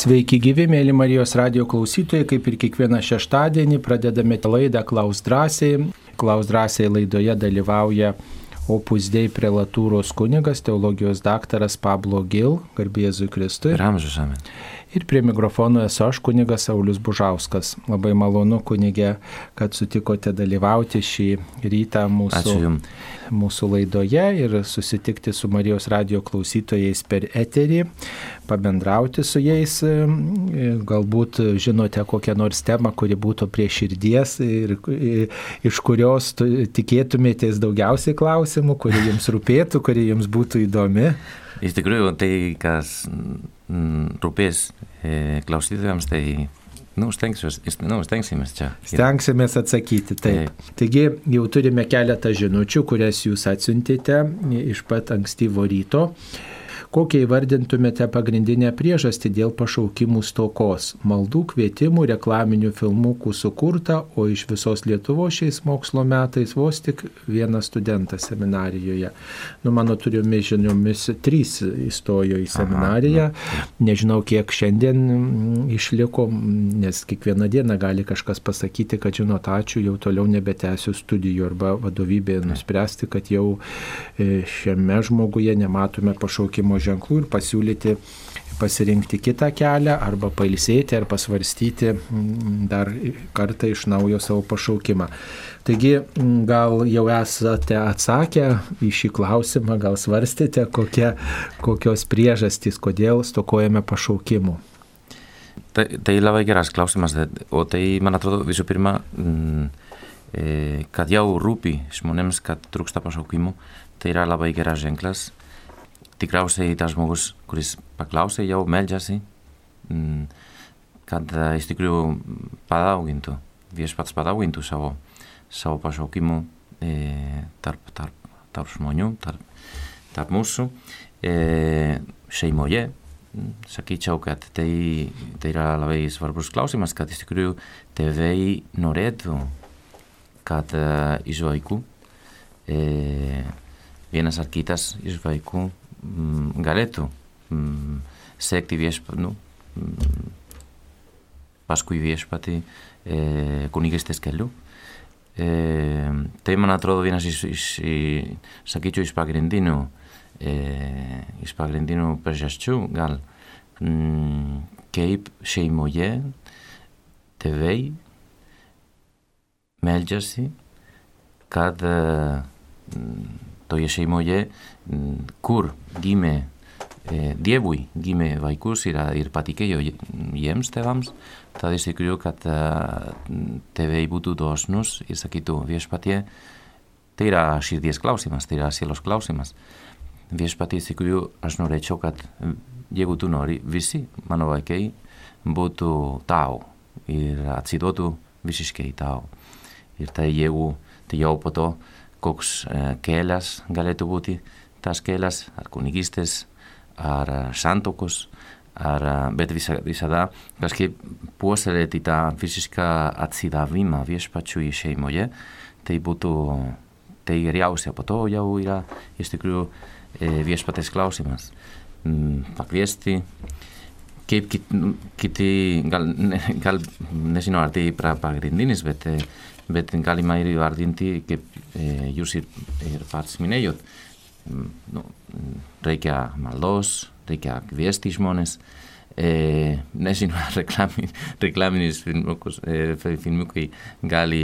Sveiki gyvi, mėly Marijos radio klausytojai, kaip ir kiekvieną šeštadienį pradedame laidą Klaus drąsiai. Klaus drąsiai laidoje dalyvauja Opus Dei prelatūros kunigas, teologijos daktaras Pablo Gil, garbėzui Kristui. Ramžius amen. Ir prie mikrofono esu aš kunigas Saulis Bužauskas. Labai malonu kunigė, kad sutikote dalyvauti šį rytą mūsų, mūsų laidoje ir susitikti su Marijos radio klausytojais per eterį, pabendrauti su jais. Galbūt žinote kokią nors temą, kuri būtų prie širdies ir iš kurios tikėtumėtės daugiausiai klausimų, kuri jums rūpėtų, kuri jums būtų įdomi. Iš tikrųjų, tai kas mm, rūpės e, klausytojams, tai nu, stengsiuos, nu, stengsimės čia. Stengsimės atsakyti, taip. taip. Taigi jau turime keletą žinučių, kurias jūs atsiuntėte iš pat ankstyvo ryto. Kokią įvardintumėte pagrindinę priežastį dėl pašaukimų stokos? Maldų, kvietimų, reklaminių filmukų sukurta, o iš visos Lietuvos šiais mokslo metais vos tik vienas studentas seminarijoje. Nu, mano turiomis žiniomis trys įstojo į seminariją. Aha, Nežinau, kiek šiandien mm, išliko, nes kiekvieną dieną gali kažkas pasakyti, kad žinot, ačiū, jau toliau nebetęsiu studijų arba vadovybė nuspręsti, kad jau e, šiame žmoguje nematome pašaukimo ženklų ir pasiūlyti pasirinkti kitą kelią arba pailsėti ar pasvarstyti mm, dar kartą iš naujo savo pašaukimą. Taigi mm, gal jau esate atsakę į šį klausimą, gal svarstėte, kokie, kokios priežastys, kodėl stokojame pašaukimų. Tai, tai labai geras klausimas, o tai man atrodo visų pirma, mm, e, kad jau rūpi žmonėms, kad trūksta pašaukimų, tai yra labai geras ženklas tikriausiai tas žmogus, kuris paklausė, jau meldžiasi, mm, kad iš tikrųjų padaugintų, viešpats padaugintų savo, savo pašaukimų e, tarp, tarp, tarp žmonių, tarp, tarp mūsų e, šeimoje. Sakyčiau, kad tai, tai yra labai svarbus klausimas, kad iš tikrųjų tėvai norėtų, kad uh, iš vaikų e, vienas ar kitas iš vaikų mm, galetu. Mm, ze aktibidez, nu, mm, pasku ibiez pati e, eh, kunik ez tezkeldu. E, eh, Teiman atrodo vienas iz, iz, iz, sakitxu izpagrendinu, e, eh, izpagrendinu persastxu, gal, mm, keip seimoie, tevei, melgjasi, kad mm, e, toje seimoie, kur gimė e, Dievui, gimė vaikus ir, ir patikėjo jiems tėvams, tad iš tikrųjų, kad tėvai būtų dosnus ir sakytų viešpatie, tai yra širdies klausimas, tai yra sielos klausimas. Viešpatie, iš tikrųjų, aš norėčiau, kad jeigu tu nori, visi mano vaikai būtų tau ir atsiduotų visiškai tau. Ir tai jeigu, tai jau po to, koks kelias galėtų būti tas kelias, ar kunigystės, ar santokos, ar, bet visa, visada kažkaip puoselėti tą fizišką atsidavimą viešpačiui šeimoje, tai būtų tai geriausia. Po to jau yra iš tikrųjų viešpatės klausimas. Pakviesti, kaip kiti, gal, gal nežinau, ar tai yra pagrindinis, bet bet galima ir įvardinti, kaip e, jūs ir, ir pats minėjot, nu, reikia maldos, reikia kviesti žmonės, e, nežinau, reklami, reklaminis filmukus, e, filmukai gali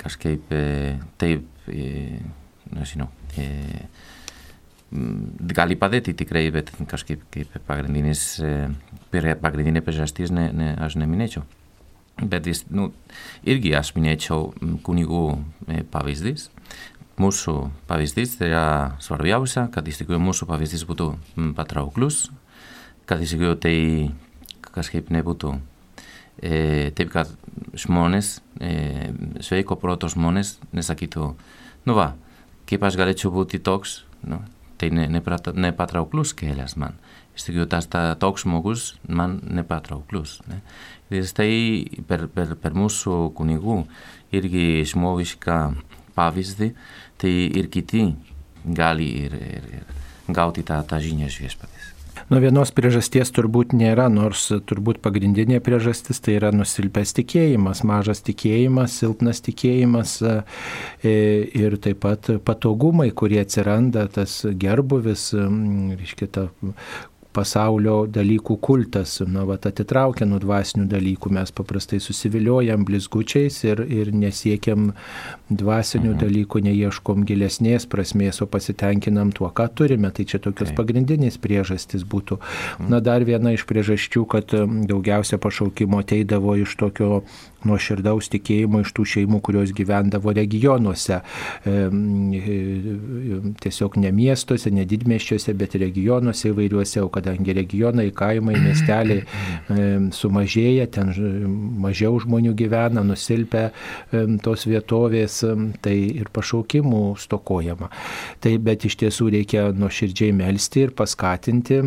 kažkaip e, taip, e, nežinau, e, gali padėti tikrai, bet kažkaip kaip pagrindinis, e, pagrindinė priežastis ne, ne, aš neminėčiau. Bet vis, nu, irgi aš minėčiau kunigų e, pavyzdys. Mūsų pavyzdys tai yra svarbiausia, kad iš tikrųjų mūsų pavyzdys būtų patrauklus, kad iš tikrųjų tai kažkaip nebūtų e, taip, kad žmonės, e, sveiko proto žmonės nesakytų, nu va, kaip aš galėčiau būti toks, nu, tai ne, nepatrauklus kelias man. Iš tikrųjų, tas ta, toks žmogus man nepatrauklus. Ne? Ir tai per, per, per mūsų kunigų irgi žmogišką pavyzdį, tai ir kiti gali ir, ir, ir gauti tą, tą žinią iš viešpatės. Nu, vienos priežasties turbūt nėra, nors turbūt pagrindinė priežastis tai yra nusilpęs tikėjimas, mažas tikėjimas, silpnas tikėjimas e, ir taip pat patogumai, kurie atsiranda, tas gerbuvis, reiškia, ta pasaulio dalykų kultas, na, va, atitraukia nuo dvasinių dalykų, mes paprastai susiviliojam blizgučiais ir, ir nesiekiam dvasinių mhm. dalykų, neieškom gilesnės prasmės, o pasitenkinam tuo, ką turime. Tai čia tokios tai. pagrindinės priežastys būtų. Mhm. Na, dar viena iš priežasčių, kad daugiausia pašaukimo ateidavo iš tokio nuo širdaus tikėjimo iš tų šeimų, kurios gyvendavo regionuose. Tiesiog ne miestuose, ne didmeščiuose, bet regionuose įvairiuose, o kadangi regionai, kaimai, miesteliai sumažėja, ten mažiau žmonių gyvena, nusilpia tos vietovės, tai ir pašaukimų stokojama. Tai bet iš tiesų reikia nuoširdžiai melstį ir paskatinti,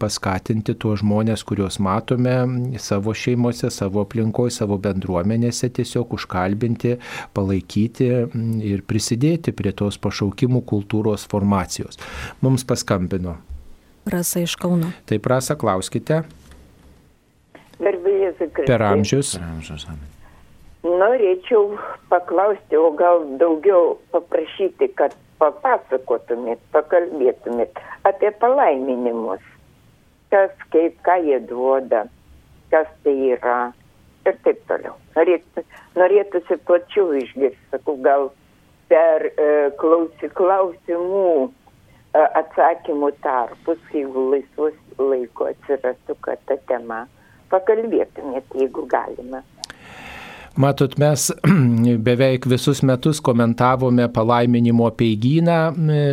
paskatinti tuos žmonės, kuriuos matome savo šeimose, savo aplinkoje, savo bendruomenėje bendruomenėse tiesiog užkalbinti, palaikyti mm, ir prisidėti prie tos pašaukimų kultūros formacijos. Mums paskambino. Rasa iš Kauno. Taip, Rasa, klauskite. Per amžius. Per amžius. Norėčiau paklausti, o gal daugiau paprašyti, kad papasakotumėt, pakalbėtumėt apie palaiminimus. Kas, kaip, ką jie duoda, kas tai yra, ir taip toliau. Norėtų, norėtųsi plačiau išgirsti, sakau, gal per e, klausi, klausimų e, atsakymų tarpus, jeigu laisvus laiko atsirastų, kad ta tema pakalbėtumėte, jeigu galima. Matot, mes beveik visus metus komentavome palaiminimo peigyną,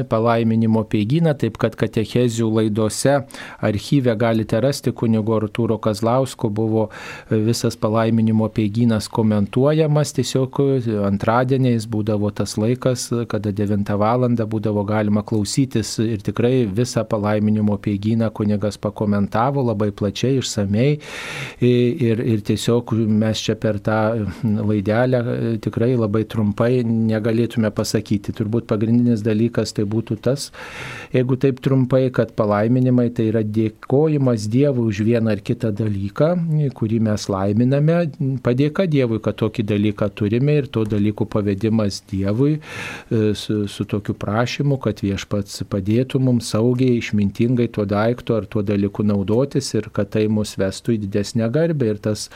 palaiminimo peigyną, taip kad katechezių laidose archyve galite rasti kunigo Artūro Kazlausko buvo visas palaiminimo peigynas komentuojamas, tiesiog antradieniais būdavo tas laikas, kada 9 val. būdavo galima klausytis ir tikrai visą palaiminimo peigyną kunigas pakomentavo labai plačiai, išsamei ir, ir tiesiog mes čia per tą laidelę e, tikrai labai trumpai negalėtume pasakyti. Turbūt pagrindinis dalykas tai būtų tas, jeigu taip trumpai, kad palaiminimai tai yra dėkojimas Dievui už vieną ar kitą dalyką, kurį mes laiminame, padėka Dievui, kad tokį dalyką turime ir to dalykų pavedimas Dievui e, su, su tokiu prašymu, kad viešpats padėtų mums saugiai, išmintingai tuo daiktu ar tuo dalyku naudotis ir kad tai mus vestų į didesnę garbę ir tas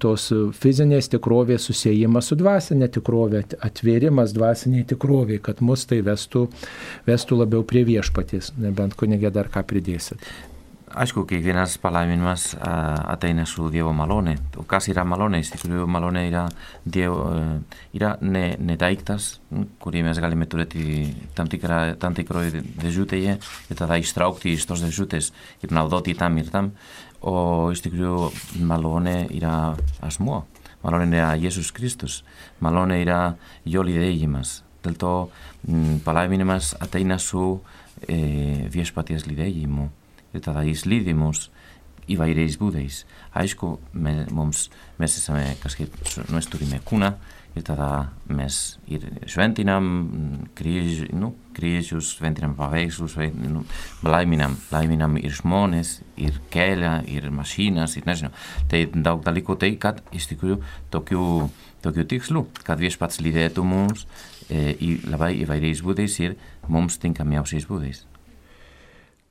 tos fizinės tikrovės susijimas su dvasinė tikrovė, atvėrimas dvasiniai tikroviai, kad mus tai vestų, vestų labiau prie viešpaties, nebent kunigė dar ką pridėsit. Aišku, kiekvienas palaiminimas ateina su Dievo malonė. O kas yra malonė? Iš tikrųjų, malonė yra, dievo, yra ne, ne daiktas, kurį mes galime turėti tam, tikra, tam tikroje dėžutėje ir tada ištraukti iš tos dėžutės ir naudoti tam ir tam. O iš tikrųjų, malonė yra asmuo. Malonė yra Jėzus Kristus. Malonė yra jo lydėjimas. Dėl to mm, palaiminimas ateina su e, viešpaties lydėjimu. Ir tada jis lydi mus įvairiais būdais. Aišku, me, mums, mes esame kažkaip, mes turime kūną, ir tada mes ir šventinam paveikslus, nu, laiminam, laiminam ir žmonės, ir kelią, ir mašinas, ir nežinau. Tai daug dalykų tai, kad iš tikrųjų tokių, tokių tikslų, kad viešpats lydėtų mums e, į labai įvairiais būdais ir mums tinkamiausiais būdais.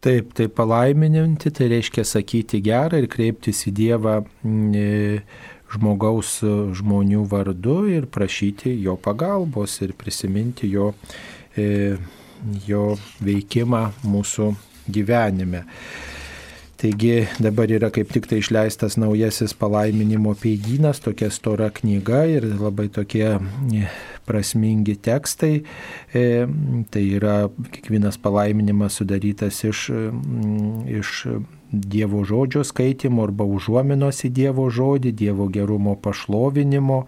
Taip, tai palaiminti, tai reiškia sakyti gerą ir kreiptis į Dievą. E, žmogaus e, žmonių vardu ir prašyti jo pagalbos ir prisiminti jo, e, jo veikimą mūsų gyvenime. Taigi dabar yra kaip tik tai išleistas naujasis palaiminimo peigynas, tokia stora knyga ir labai tokie e, prasmingi tekstai. Tai yra kiekvienas palaiminimas sudarytas iš, iš Dievo žodžio skaitimo arba užuominos į Dievo žodį, Dievo gerumo pašlovinimo,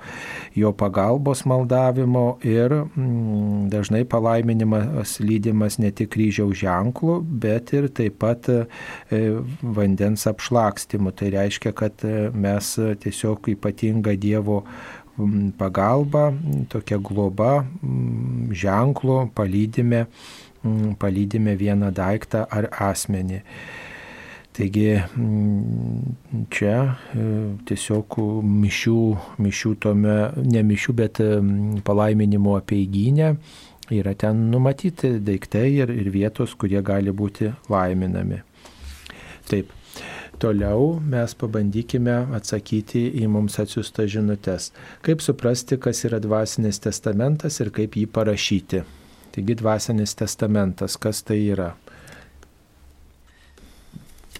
jo pagalbos maldavimo ir mm, dažnai palaiminimas lydimas ne tik kryžiaus ženklų, bet ir taip pat e, vandens apšlakstimu. Tai reiškia, kad e, mes tiesiog ypatingą Dievo mm, pagalba, tokia globa, mm, ženklų palydime, palydime vieną daiktą ar asmenį. Taigi mm, čia e, tiesiog mišių, mišių tome, ne mišių, bet mm, palaiminimo apieiginė yra ten numatyti daiktai ir, ir vietos, kurie gali būti laiminami. Taip. Toliau mes pabandykime atsakyti į mums atsiųstas žinutės. Kaip suprasti, kas yra dvasinis testamentas ir kaip jį parašyti. Taigi dvasinis testamentas, kas tai yra?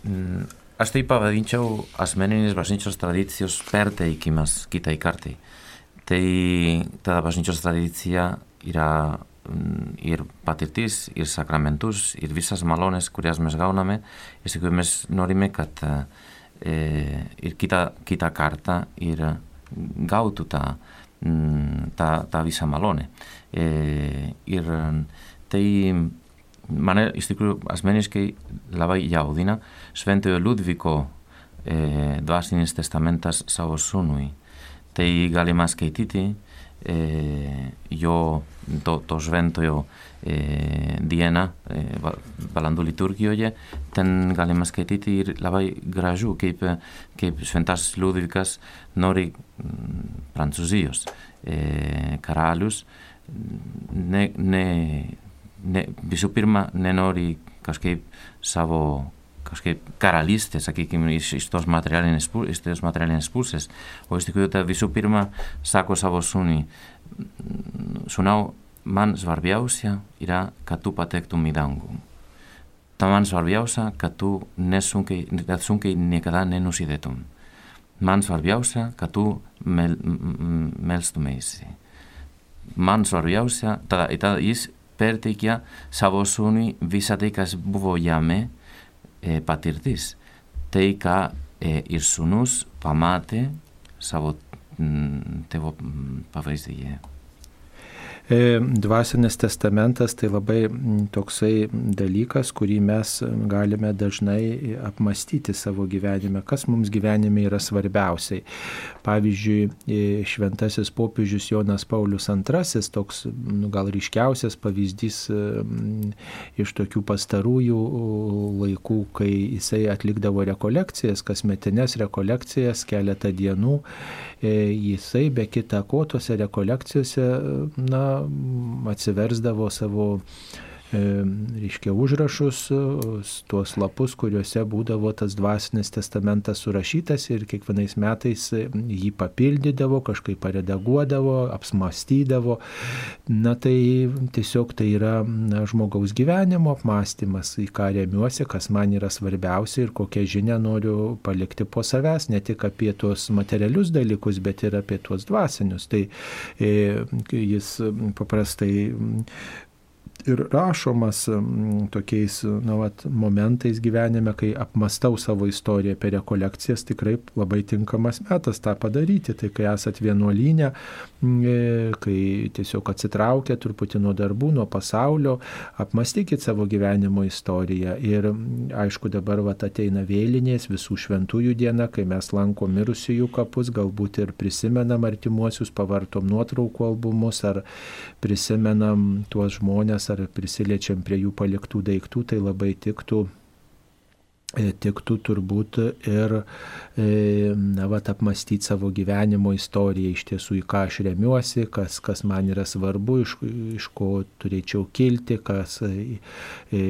Mm, aš tai pavadinčiau asmeninės bažnyčios tradicijos perteikimas kitai kartai. Tai ta bažnyčios tradicija yra Mm, ir patirtis, ir sakramentus, ir visas malones, kurias mes gauname, és que mes norime kad eh, ir kita, kita karta ir gautu ta, mm, ta, ta visa malone. Eh, ir tai mane iš tikrųjų asmeniškai labai jaudina šventojo Liudviko eh, dvasinis testamentas savo sūnui. Tai galima skaityti eh, jo to, to šventojo e, diena, e, balandų liturgijoje, ten galima skaityti ir labai gražu, kaip, kaip šventas Liudvikas nori mm, Prancūzijos e, karalius, ne, ne, ne, visų pirma, nenori kažkaip savo kažkaip karalystė, sakykime, iš, iš tos materialinės, iš tos materialinės. O iš tikrųjų, tai visų pirma, sako savo sūnui, sunau, man svarbiausia yra kad tu patektum į dangų. Ta man svarbiausia kad tu nesunkiai, sunkiai niekada nenusidėtum. Man svarbiausia kad mel, melstumeisi. Man svarbiausia, tada, tada jis perteikia savo sūnui visą tai, kas buvo jame e, patirtis. Tai, ką e, ir sūnus pamatė savo tėvo pavyzdyje. E, dvasinis testamentas tai labai toksai dalykas, kurį mes galime dažnai apmastyti savo gyvenime, kas mums gyvenime yra svarbiausiai. Pavyzdžiui, e, šventasis popiežius Jonas Paulius II, toks nu, gal ryškiausias pavyzdys iš tokių pastarųjų laikų, kai jisai atlikdavo rekolekcijas, kasmetinės rekolekcijas keletą dienų. E, jisai be kita ko tose rekolekcijose, na, atsiversdavo savo E, reiškia užrašus, tuos lapus, kuriuose būdavo tas dvasinis testamentas surašytas ir kiekvienais metais jį papildydavo, kažkaip paredaguodavo, apsmastydavo. Na tai tiesiog tai yra na, žmogaus gyvenimo apmąstymas, į ką remiuosi, kas man yra svarbiausia ir kokią žinią noriu palikti po savęs, ne tik apie tuos materialius dalykus, bet ir apie tuos dvasinius. Tai e, jis paprastai ir rašomas tokiais na, vat, momentais gyvenime, kai apmastau savo istoriją per rekolekcijas, tikrai labai tinkamas metas tą padaryti. Tai kai esat vienuolynė, e, kai tiesiog atsitraukia truputį nuo darbų, nuo pasaulio, apmastykit savo gyvenimo istoriją. Ir aišku, dabar vat, ateina vėlinės, visų šventųjų diena, kai mes lankom mirusiųjų kapus, galbūt ir prisimenam artimuosius, pavartom nuotraukų albumus ar prisimenam tuos žmonės ar prisiliečiam prie jų paliktų daiktų, tai labai tiktų e, tiktų turbūt ir e, na, vat, apmastyti savo gyvenimo istoriją, iš tiesų į ką aš remiuosi, kas, kas man yra svarbu, iš, iš ko turėčiau kilti, kas, e,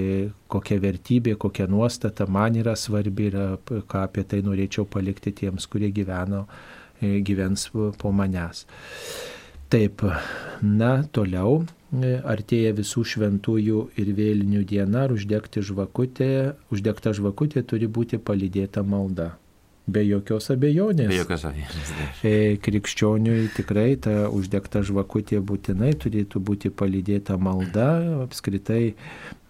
kokia vertybė, kokia nuostata man yra svarbi ir ką apie tai norėčiau palikti tiems, kurie gyveno, gyvens po manęs. Taip, na, toliau artėja visų šventųjų ir vėlinių diena, ar uždegti žvakutė, uždegta žvakutė turi būti palydėta malda. Be jokios abejonės. Be jokios abejonės. Krikščioniui tikrai ta uždegta žvakutė būtinai turėtų būti palydėta malda. Apskritai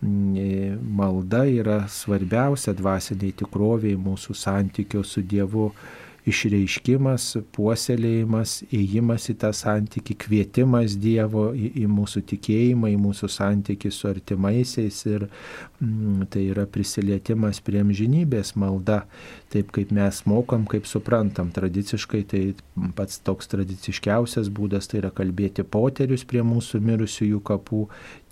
malda yra svarbiausia dvasiniai tikroviai mūsų santykio su Dievu išreiškimas, puoselėjimas, įėjimas į tą santyki, kvietimas Dievo į, į mūsų tikėjimą, į mūsų santyki su artimaisiais ir mm, tai yra prisilietimas prie amžinybės malda, taip kaip mes mokam, kaip suprantam. Tradiciškai tai pats toks tradiciškiausias būdas tai yra kalbėti poterius prie mūsų mirusiųjų kapų,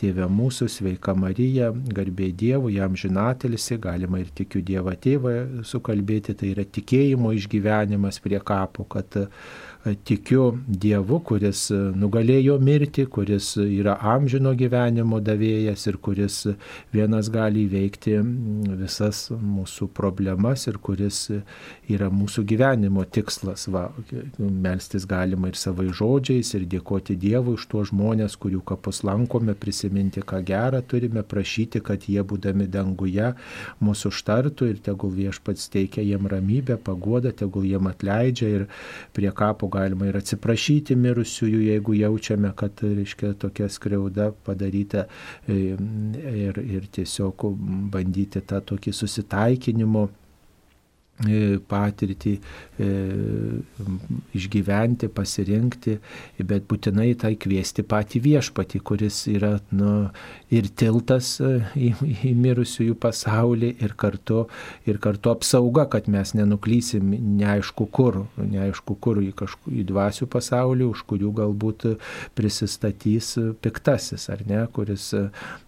tėvė mūsų, sveika Marija, garbė Dievui, jam žinatelisi, galima ir tikiu Dievą tėvą sukalbėti, tai yra tikėjimo išgyvenimas prie kapo, kad tikiu Dievu, kuris nugalėjo mirtį, kuris yra amžino gyvenimo davėjas ir kuris vienas gali įveikti visas mūsų problemas ir kuris yra mūsų gyvenimo tikslas. Va, melstis galima ir savai žodžiais ir dėkoti Dievui už tuos žmonės, kurių kapus lankome, prisiminti, ką gerą turime, prašyti, kad jie būdami danguje mūsų užtartų ir tegul viešpats teikia jiem ramybę, pagodą, tegul jiem atleidžia ir prie kapo galima ir atsiprašyti mirusiųjų, jeigu jaučiame, kad, reiškia, tokia skriauda padaryta e, ir, ir tiesiog bandyti tą tokį susitaikinimo patirtį e, išgyventi, pasirinkti, bet būtinai tai kviesti patį viešpatį, kuris yra nu, ir tiltas e, į, į mirusiųjų pasaulį ir kartu, ir kartu apsauga, kad mes nenuklysim neaišku kur, neaišku kur į, kažku, į dvasių pasaulį, už kurių galbūt prisistatys piktasis, ar ne, kuris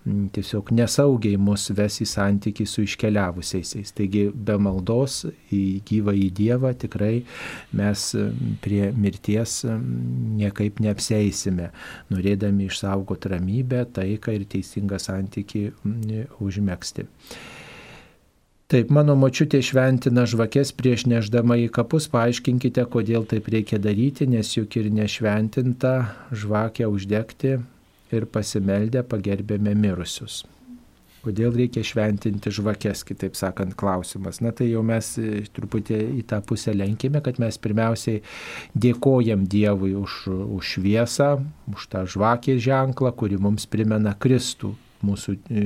tiesiog nesaugiai mus ves į santykių su iškeliavusiais. Taigi be maldos į gyvą į Dievą, tikrai mes prie mirties niekaip neapseisime, norėdami išsaugoti ramybę, taiką ir teisingą santyki užmėgsti. Taip, mano močiutė šventina žvakės prieš neždama į kapus, paaiškinkite, kodėl taip reikia daryti, nes juk ir nešventinta žvakę uždegti ir pasimeldę pagerbėme mirusius. Kodėl reikia šventinti žvakes, kitaip sakant, klausimas. Na tai jau mes e, truputį į tą pusę lenkime, kad mes pirmiausiai dėkojam Dievui už, už šviesą, už tą žvakės ženklą, kuri mums primena Kristų, mūsų e,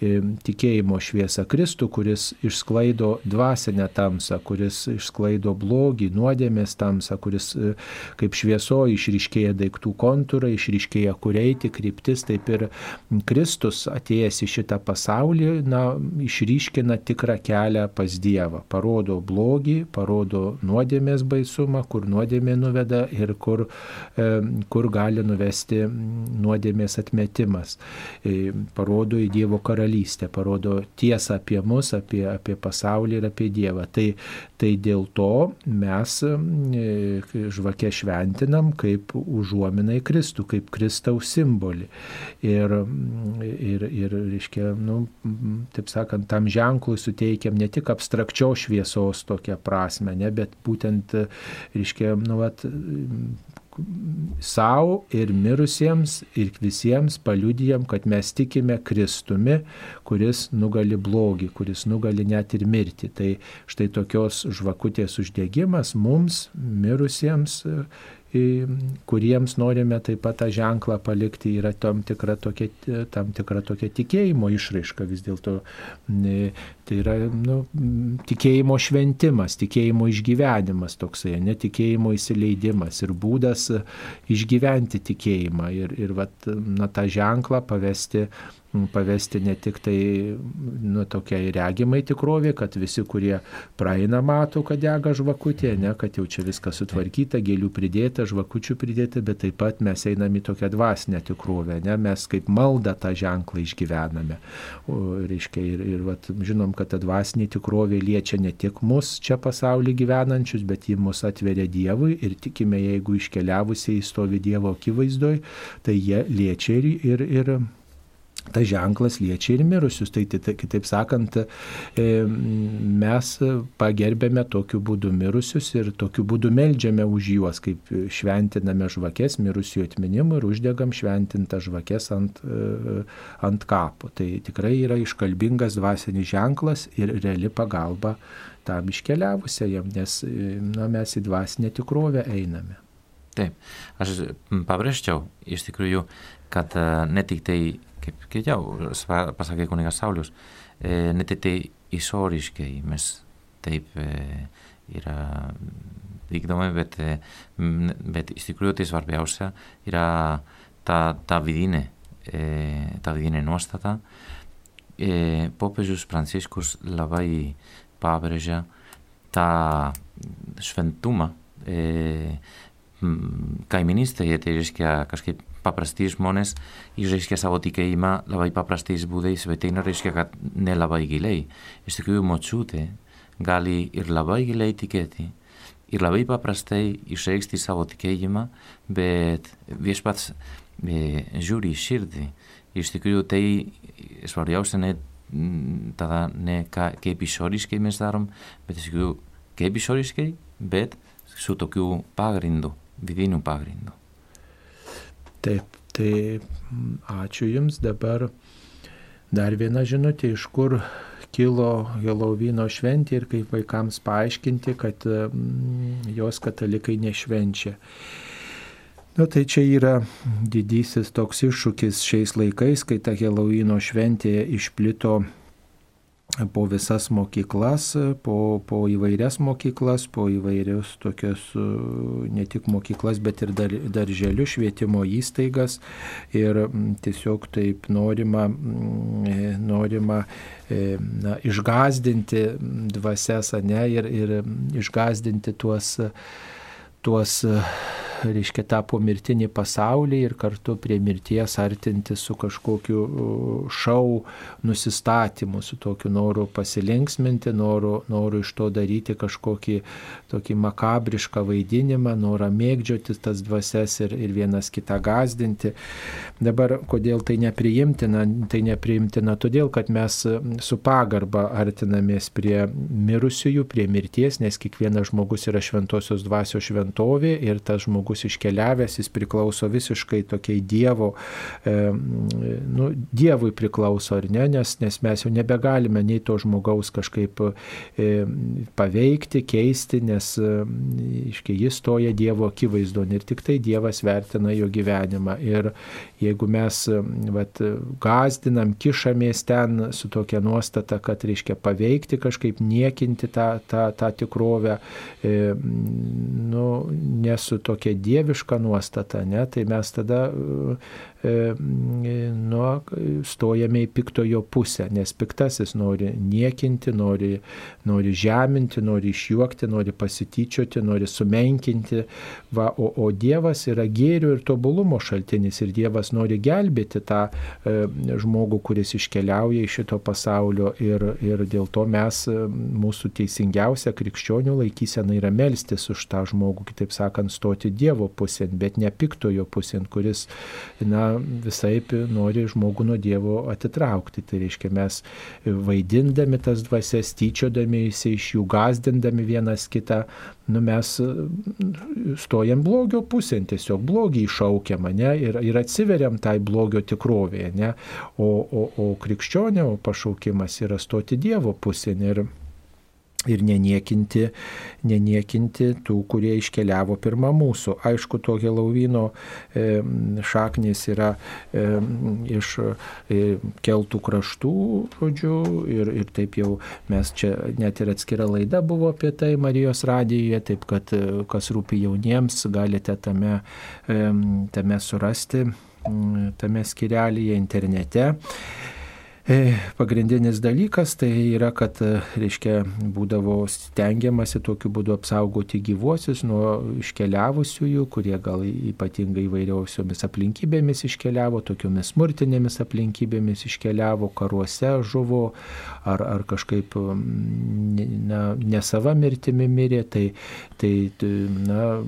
e, tikėjimo šviesą Kristų, kuris išsklaido dvasinę tamsą, kuris išsklaido blogį, nuodėmės tamsą, kuris e, kaip švieso išryškėja daiktų kontūrai, išryškėja kur eiti, kryptis, taip ir Kristus atėjęs į šitą pasaulį, na, išryškina tikrą kelią pas Dievą, parodo blogį, parodo nuodėmės baisumą, kur nuodėmė nuveda ir kur, kur gali nuvesti nuodėmės atmetimas parodo į Dievo karalystę, parodo tiesą apie mus, apie, apie pasaulį ir apie Dievą. Tai, tai dėl to mes e, žvakę šventinam kaip užuominai Kristų, kaip Kristaus simbolį. Ir, ir, ir reiškia, nu, taip sakant, tam ženklui suteikiam ne tik abstrakčios šviesos tokią prasme, ne, bet būtent, reiškia, nu, vat, savo ir mirusiems ir visiems paliudijam, kad mes tikime Kristumi, kuris nugali blogį, kuris nugali net ir mirti. Tai štai tokios žvakutės uždėgymas mums, mirusiems kuriems norime taip pat tą ženklą palikti, yra tam tikra tokia, tam tikra tokia tikėjimo išraiška vis dėlto. Tai yra nu, tikėjimo šventimas, tikėjimo išgyvenimas toksai, netikėjimo įsileidimas ir būdas išgyventi tikėjimą ir, ir vat, na, tą ženklą pavesti pavesti ne tik tai nu, tokiai regimai tikrovė, kad visi, kurie praeina, mato, kad dega žvakutė, ne, kad jau čia viskas sutvarkyta, gėlių pridėta, žvakučių pridėta, bet taip pat mes einame į tokią dvasinę tikrovę, ne, mes kaip maldą tą ženklą išgyvename. O, reiškia, ir, ir vat, žinom, kad ta dvasinė tikrovė liečia ne tik mus čia pasaulyje gyvenančius, bet ji mus atveria Dievui ir tikime, jeigu iškeliavusiai stovi Dievo akivaizdoj, tai jie liečia ir, ir, ir tas ženklas liečia ir mirusius. Tai, tai, tai kitaip sakant, e, mes pagerbėme tokiu būdu mirusius ir tokiu būdu melžiame už juos, kaip šventiname žvakes mirusių atminimui ir uždegam šventintą žvakes ant, e, ant kapo. Tai tikrai yra iškalbingas dvasinis ženklas ir reali pagalba tam iškeliavusiajam, nes e, na, mes į dvasinę tikrovę einame. Taip, aš pabrėžčiau iš tikrųjų, kad ne tik tai kaip, kaip jau pasakė kunigas Saulius, e, ne tik tai išoriškai mes taip yra vykdomi, bet, bet iš tikrųjų tai svarbiausia yra ta, ta vidinė, ta vidinė nuostata. Popiežius Pranciškus labai pabrėžia tą šventumą kaiminystėje, tai reiškia kažkaip paprasti žmonės išreiškia savo tikėjimą labai paprastais būdais, bet tai nereiškia, kad nelabai giliai. Iš tikrųjų, močiutė gali ir labai giliai tikėti, ir labai paprastai išreikšti savo tikėjimą, bet viešpats e, žiūri širdį. Iš tikrųjų, tai svarbiausia ne tada ne ką, kaip išoriškai mes darom, bet iš tikrųjų kaip išoriškai, bet su tokiu pagrindu, vidiniu pagrindu. Taip, tai ačiū Jums dabar. Dar viena žinutė, iš kur kilo Helovino šventė ir kaip vaikams paaiškinti, kad mm, jos katalikai nešvenčia. Nu, tai čia yra didysis toks iššūkis šiais laikais, kai ta Helovino šventė išplito po visas mokyklas, po, po įvairias mokyklas, po įvairius tokius ne tik mokyklas, bet ir dar, darželius, švietimo įstaigas. Ir tiesiog taip norima, norima e, na, išgazdinti dvasias, ne, ir, ir išgazdinti tuos, tuos reiškia, tą pomirtinį pasaulį ir kartu prie mirties artinti su kažkokiu šau nusistatymu, su tokiu noru pasilinksminti, noru, noru iš to daryti kažkokį tokį makabrišką vaidinimą, norą mėgdžioti tas dvasias ir, ir vienas kitą gazdinti. Dabar kodėl tai nepriimtina? Tai nepriimtina todėl, kad mes su pagarba artinamės prie mirusiųjų, prie mirties, nes kiekvienas žmogus yra šventosios dvasios šventovė ir tas žmogus iškeliavęs, jis priklauso visiškai tokiai Dievo, nu, Dievui priklauso ar ne, nes, nes mes jau nebegalime nei to žmogaus kažkaip paveikti, keisti, nes iškai jis stoja Dievo akivaizdon ir tik tai Dievas vertina jo gyvenimą. Ir jeigu mes vat, gazdinam, kišamės ten su tokia nuostata, kad reiškia paveikti kažkaip, niekinti tą, tą, tą tikrovę, e, nu, nesu tokia dieviška nuostata, ne, tai mes tada nu, stojame į piktojo pusę, nes piktasis nori niekinti, nori, nori žeminti, nori išjuokti, nori pasityčioti, nori sumenkinti. Va, o, o Dievas yra gėrio ir tobulumo šaltinis ir Dievas nori gelbėti tą e, žmogų, kuris iškeliauja iš šito pasaulio ir, ir dėl to mes, mūsų teisingiausia krikščionių laikysena yra melstis už tą žmogų, kitaip sakant, stoti Dievo pusėn, bet ne piktojo pusėn, kuris, na, visai nori žmogų nuo Dievo atitraukti. Tai reiškia, mes vaidindami tas dvasias, tyčiodami iš jų, gazdindami vienas kitą, nu, mes stojam blogio pusėn, tiesiog blogį iššaukiam ne, ir, ir atsiveriam tai blogio tikrovėje. Ne, o, o, o krikščionio pašaukimas yra stoti Dievo pusėn. Ir, ir neniekinti, neniekinti tų, kurie iškeliavo pirmą mūsų. Aišku, to Helovino šaknis yra iš e, keltų kraštų, žodžiu, ir, ir taip jau mes čia net ir atskira laida buvo apie tai Marijos radijoje, taip kad e, kas rūpi jauniems, galite tame, tame surasti, tame skirelėje internete. E, pagrindinis dalykas tai yra, kad, e, reiškia, būdavo stengiamasi tokiu būdu apsaugoti gyvuosius nuo iškeliavusiųjų, kurie gal ypatingai įvairiausiomis aplinkybėmis iškeliavo, tokiomis smurtinėmis aplinkybėmis iškeliavo, karuose žuvo ar, ar kažkaip na, ne sava mirtimi mirė, tai, tai na,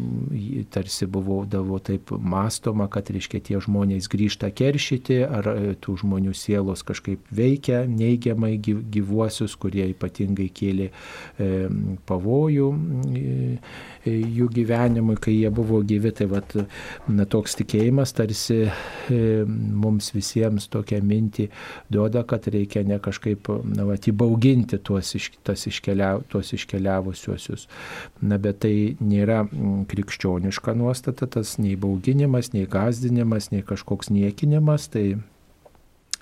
tarsi buvo davo taip mastoma, kad, reiškia, tie žmonės grįžta keršyti ar e, tų žmonių sielos kažkaip veikia neigiamai gyvuosius, kurie ypatingai kėlė pavojų e, jų gyvenimui, kai jie buvo gyvi. Tai vat, na, toks tikėjimas tarsi mums visiems tokią mintį duoda, kad reikia ne kažkaip na, vat, įbauginti tuos, iš, iškeliav, tuos iškeliavusiuosius. Na, bet tai nėra krikščioniška nuostata, tas nei bauginimas, nei gazdinimas, nei kažkoks niekinimas. Tai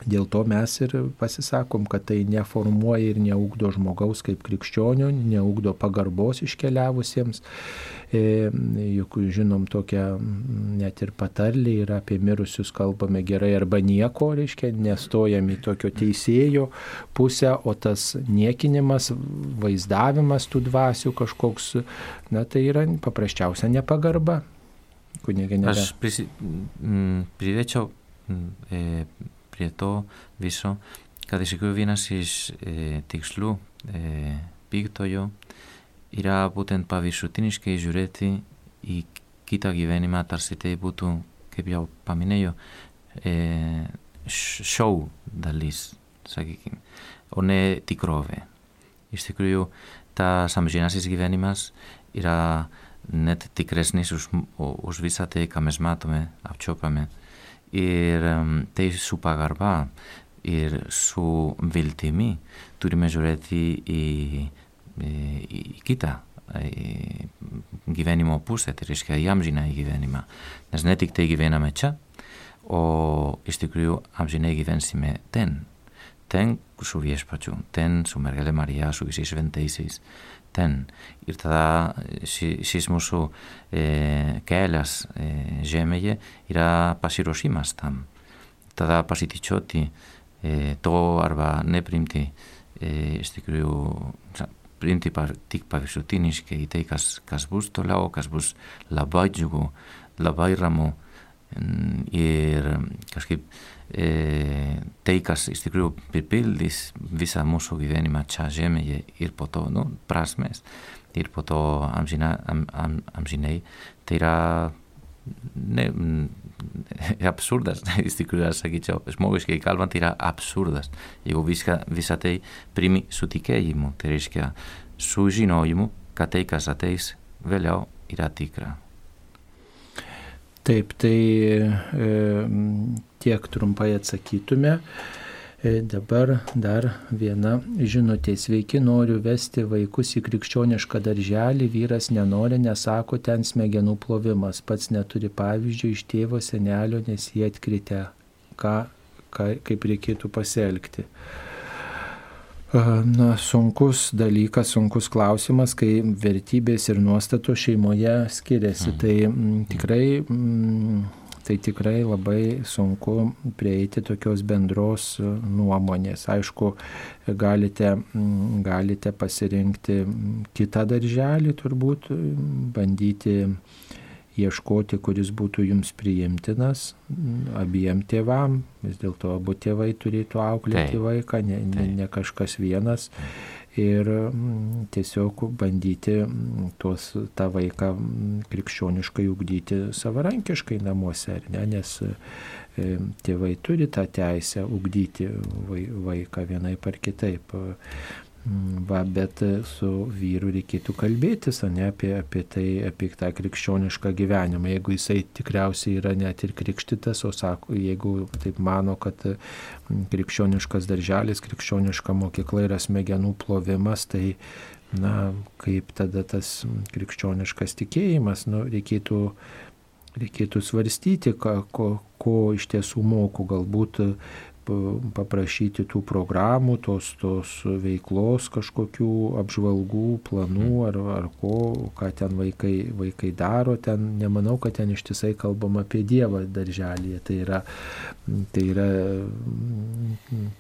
Dėl to mes ir pasisakom, kad tai neformuoja ir neugdo žmogaus kaip krikščionių, neugdo pagarbos iškeliavusiems. E, juk žinom tokią net ir patarlį ir apie mirusius kalbame gerai arba nieko, reiškia, nestojam į tokio teisėjo pusę, o tas niekinimas, vaizdavimas tų dvasių kažkoks, na tai yra paprasčiausia nepagarba. Kunigė. Aš prisi, m, pridėčiau m, e, prie to viso, kad iš tikrųjų vienas iš e, tikslų e, piktojo yra būtent paviršutiniškai žiūrėti į kitą gyvenimą, tarsi tai būtų, kaip jau paminėjau, e, šou dalis, sakykime, o ne tikrovė. Iš tikrųjų, tas amžinasis gyvenimas yra net tikresnis už, už ir tai su pagarba ir su viltimi turime žiūrėti į, į, į kitą į gyvenimo pusę, tai reiškia į amžiną į gyvenimą. Nes ne tik tai gyvename čia, o iš tikrųjų amžinai gyvensime ten. Ten su viešpačiu, ten su mergelė Marija, su visais šventaisiais ten. Ir tada ši, šis mūsų e, kelias e, žemėje yra pasiruošimas tam. Tada pasitičioti e, to arba neprimti, e, iš tikrųjų, priimti par, tik paviršutiniškai tai, kas, kas bus toliau, kas bus labai džiugu, labai ramu ir kažkaip e, tai, kas iš tikrųjų pripildys visą mūsų gyvenimą čia žemėje ir po to, nu, prasmės, ir po to amžina, am, am, amžinai, tai yra ne, absurdas, iš tikrųjų, aš sakyčiau, žmogiškai kalbant, yra absurdas. Jeigu viską, visą tai primi su tikėjimu, tai reiškia su žinojimu, kad tai, kas ateis vėliau, yra tikra. Taip, tai e, tiek trumpai atsakytume. E, dabar dar viena žinutė. Sveiki, noriu vesti vaikus į krikščionišką darželį, vyras nenori, nesako, ten smegenų plovimas, pats neturi pavyzdžių iš tėvo senelio, nes jie atkritę, ką, ką, kaip reikėtų pasielgti. Na, sunkus dalykas, sunkus klausimas, kai vertybės ir nuostatos šeimoje skiriasi. Mhm. Tai m, tikrai, m, tai tikrai labai sunku prieiti tokios bendros nuomonės. Aišku, galite, galite pasirinkti kitą darželį, turbūt bandyti ieškoti, kuris būtų jums priimtinas abiem tėvam, vis dėlto abu tėvai turėtų auklėti tai, vaiką, ne, ne, ne kažkas vienas. Ir tiesiog bandyti tuos, tą vaiką krikščioniškai ugdyti savarankiškai namuose, ne, nes e, tėvai turi tą teisę ugdyti vaiką vienai par kitaip. Mm, va, bet su vyru reikėtų kalbėtis, ne apie, apie tai, apie tą krikščionišką gyvenimą. Jeigu jisai tikriausiai yra net ir krikštytas, o sako, jeigu taip mano, kad mm, krikščioniškas darželis, krikščioniška mokykla yra smegenų plovimas, tai, na, kaip tada tas krikščioniškas tikėjimas, nu, reikėtų, reikėtų svarstyti, ko, ko, ko iš tiesų moko, galbūt paprašyti tų programų, tos, tos veiklos kažkokių apžvalgų, planų ar, ar ko, ką ten vaikai, vaikai daro. Ten nemanau, kad ten ištisai kalbam apie Dievą darželėje. Tai yra, tai yra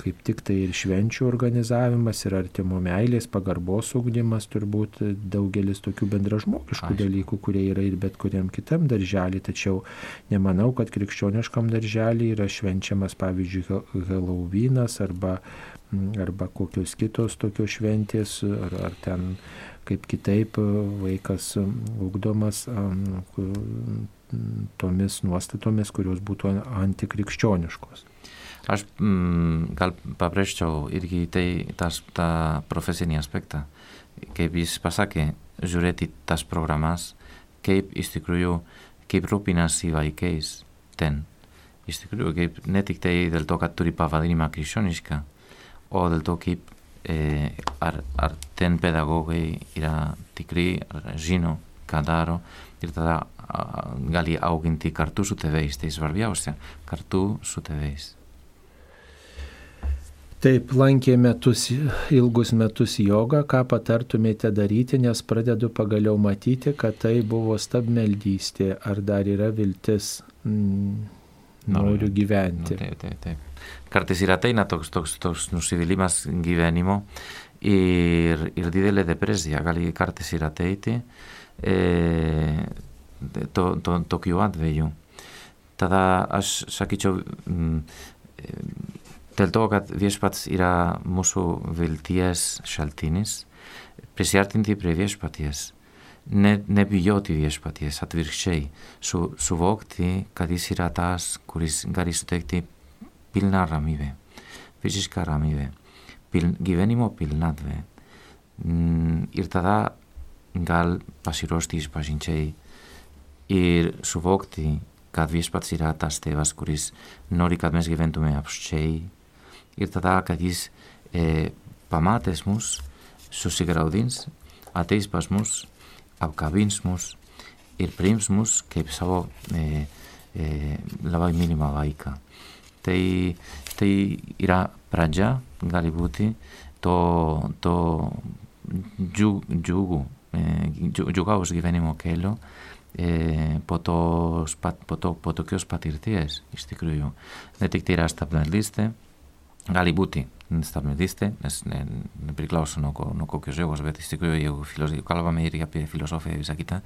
kaip tik tai ir švenčių organizavimas, ir artimo meilės, pagarbos ugdymas, turbūt daugelis tokių bendražmogiškų Aišku. dalykų, kurie yra ir bet kuriam kitam darželį. Tačiau nemanau, kad krikščioniškam darželį yra švenčiamas, pavyzdžiui, Helovynas arba, arba kokios kitos tokios šventės, ar, ar ten kaip kitaip vaikas ugdomas tomis nuostatomis, kurios būtų antikrikščioniškos. Aš mm, gal pabrėžčiau irgi tai, tas, tą profesinį aspektą. Kaip jis pasakė, žiūrėti tas programas, kaip iš tikrųjų, kaip rūpinasi vaikais ten iš tikrųjų, kaip ne tik tai dėl to, kad turi pavadinimą krikščionišką, o dėl to, kaip e, ar, ar ten pedagogai yra tikrai, žino, ką daro ir tada a, gali auginti kartu su tėvais, tai svarbiausia, kartu su tėvais. Taip, lankė metus, ilgus metus jogą, ką patartumėte daryti, nes pradedu pagaliau matyti, kad tai buvo stabmeldystė, ar dar yra viltis, mm, noriu gyventi. Nu, taip, taip, taip. Kartais ir ateina toks, toks, toks nusivylimas gyvenimo ir, ir didelė depresija, gali kartais ir ateiti e, to, to, tokiu atveju. Tada aš sakyčiau, mm, dėl to, kad viešpats yra mūsų vilties šaltinis, prisiartinti prie viešpaties, ne, nebijoti viešpaties, atvirkščiai, su, suvokti, kad jis yra tas, kuris gali suteikti pilną ramybę, visišką ramybę, pil, gyvenimo pilnatvę. Mm, ir tada gal pasiruošti išpažinčiai ir suvokti, kad viešpats yra tas tėvas, kuris nori, kad mes gyventume apščiai, ir tada, kad jis e, pamatęs mus, susigraudins, ateis pas mus, apkabins mus ir priims mus kaip savo e, e, labai mylimą vaiką. Tai, tai yra pradžia, gali būti, to, to džiug, džiugų, e, džiugaus gyvenimo kelio, e, po, tos, pat, po, to, po tokios patirties, iš tikrųjų. Ne tik tai yra stabmeldystė, gali būti stabmeldystė, nes ne, nepriklauso nuo, ko, nuo kokios jėgos, bet iš tikrųjų, jeigu, filos, jeigu kalbame irgi apie filosofiją visą kitą,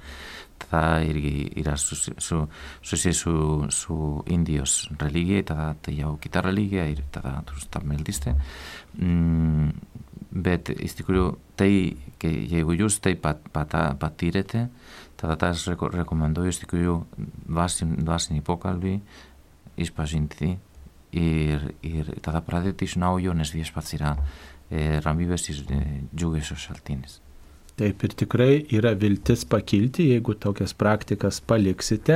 tada irgi yra susijęs su, su, su, su Indijos religija, tada tai jau kita religija ir tada tu stabmeldystė. Mm, bet iš tikrųjų, tai, que jeigu jūs tai pat, pat, patyrėte, tada tas rekomenduoju iš tikrųjų dvasinį pokalbį, išpažinti ir, ir tada pradėti iš naujo, nes viešpats yra e, ramybės ir e, džiugesio šaltinis. Taip ir tikrai yra viltis pakilti, jeigu tokias praktikas paliksite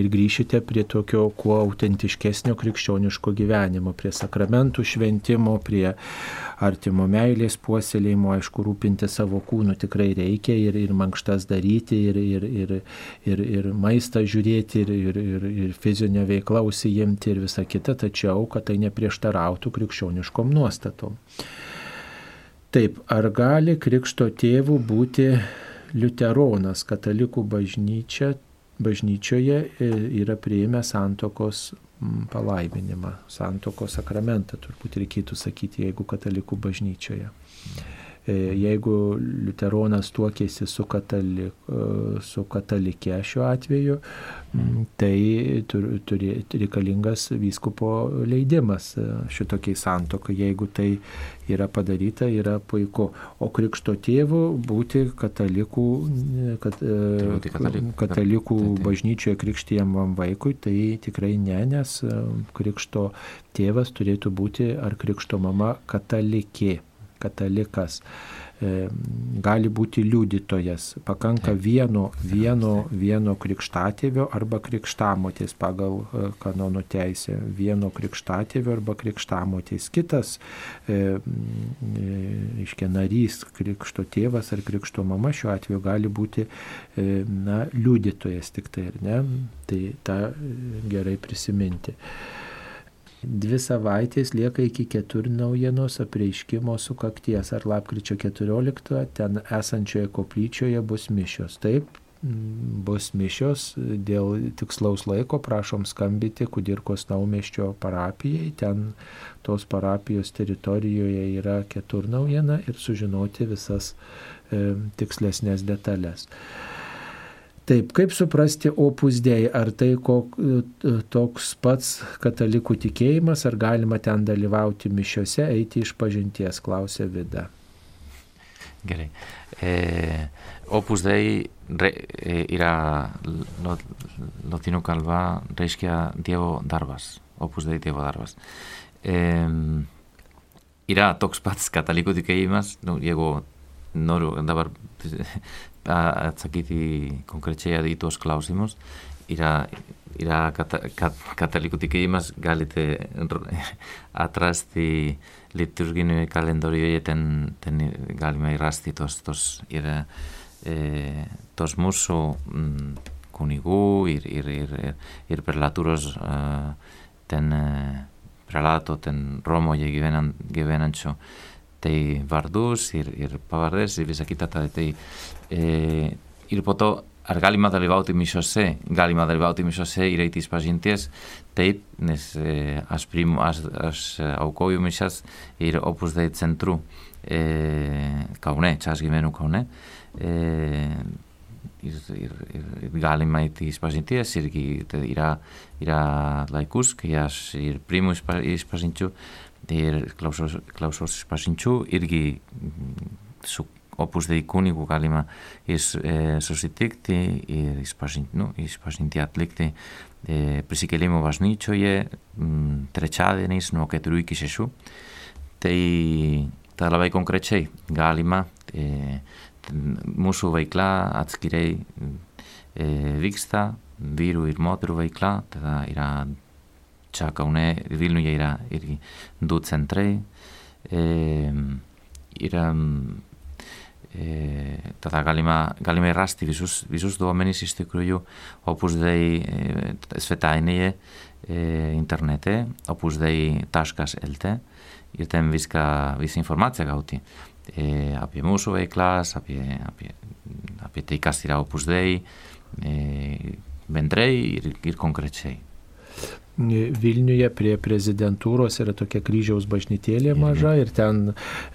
ir grįšite prie tokio kuo autentiškesnio krikščioniško gyvenimo, prie sakramentų šventimo, prie artimo meilės puoselėjimo, aišku, rūpinti savo kūnu tikrai reikia ir, ir mankštas daryti, ir, ir, ir, ir, ir maistą žiūrėti, ir, ir, ir, ir fizinę veiklą užsijimti ir visa kita, tačiau, kad tai neprieštarautų krikščioniškom nuostatom. Taip, ar gali krikšto tėvų būti liuteronas, katalikų bažnyčia, bažnyčioje e, yra prieimę santokos palaiminimą, santokos sakramentą, turbūt reikėtų sakyti, jeigu katalikų bažnyčioje. E, jeigu liuteronas tuokėsi su, katalik, e, su katalikė šiuo atveju, tai turi reikalingas vyskupo leidimas e, šitokiai santokai. Jeigu tai yra padaryta, yra puiku. O krikšto tėvų būti katalikų, kat, tai katalikų, katalikų bažnyčioje krikštijamam vaikui, tai tikrai ne, nes krikšto tėvas turėtų būti ar krikšto mama katalikė katalikas, e, gali būti liudytojas. Pakanka vieno, vieno, vieno krikštatėvio arba krikštamotės pagal e, kanonų teisę. Vieno krikštatėvio arba krikštamotės. Kitas, e, iškia narys, krikšto tėvas ar krikšto mama šiuo atveju gali būti na, liudytojas tik tai, ar ne? Tai tą gerai prisiminti. Dvi savaitės lieka iki keturnaujienos apreiškimo sukakties ar lapkričio 14 ten esančioje koplyčioje bus mišios. Taip, bus mišios dėl tikslaus laiko, prašom skambyti Kudirkos naumeščio parapijai, ten tos parapijos teritorijoje yra keturnaujiena ir sužinoti visas e, tikslesnės detalės. Taip, kaip suprasti opus dėj, ar tai kok, toks pats katalikų tikėjimas, ar galima ten dalyvauti mišiuose, eiti iš pažinties, klausė Vida. Gerai. E, opus dei re, e, yra lotynų kalba reiškia Dievo darbas. Opus dei Dievo darbas. E, yra toks pats katalikų tikėjimas, nu, jeigu noru, dabar, atzakiti konkretxeia ditu osklausimos, ira, ira katalikutik kat, egimaz galite atrasti liturgin kalendori horieten ten galima irrasti tos, tos, ira, eh, tos musu mm, kunigu, ir, ir, ir, ir, ir perlaturos uh, ten uh, prelato, ten romo je gibenan, gibenan tai vardus ir, ir pavardės ir visa kita. Tai, e, ir po to ar galima dalyvauti mišiose, galima dalyvauti mišiose ir eiti išpažinties, taip, nes e, aš, primu, aš, aš aukoju mišas ir opus dei centru e, Kaune, čia aš gyvenu Kaune. E, ir, ir, ir galima eiti išpažinties irgi yra, yra laikus, kai aš ir primu išpažinčių ir klausos, klausos išpažinčių irgi su opus dei kunigu galima is, e, susitikti ir išpažinti, nu, išpažinti atlikti e, prisikėlimo bažnyčioje m, trečiadieniais nuo keturių iki šešių. Tai, tai labai konkrečiai galima e, mūsų veikla atskirai e, vyksta, vyrų ir moterų veikla, tada txak haune irbilnu jaira irgi dutzen trei, e, ira, e, tata galima, galima errasti, bizuz, bizuz du hamen izistikru ju, opus dei e, ezfeta hainie e, internete, opus dei taskaz elte, irten bizka, bizka informatzia gauti. E, apie musu behi klas, apie, apie, apie te ikastira opus dei, e, vendrei ir, ir concretxei. Vilniuje prie prezidentūros yra tokia kryžiaus bažnytėlė mhm. maža ir ten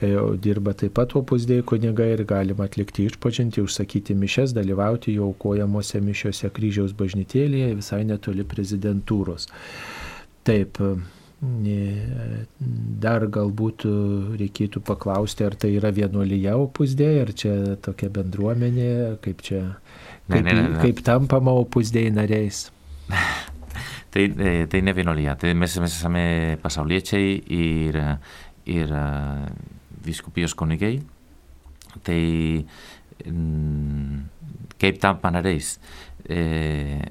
e, dirba taip pat opusdėjai kunigai ir galima atlikti išpažinti, užsakyti mišes, dalyvauti jau aukojamuose mišiuose kryžiaus bažnytėlėje visai netoli prezidentūros. Taip, dar galbūt reikėtų paklausti, ar tai yra vienuolyje opusdėjai, ar čia tokia bendruomenė, kaip čia, kaip, ne, ne, ne. kaip tampama opusdėjai nariais. Tai, eh, tai ne vienuolia, tai mes, mes esame pasauliečiai ir, ir uh, viskupijos kunigai. Tai mm, kaip tampa nariais. E,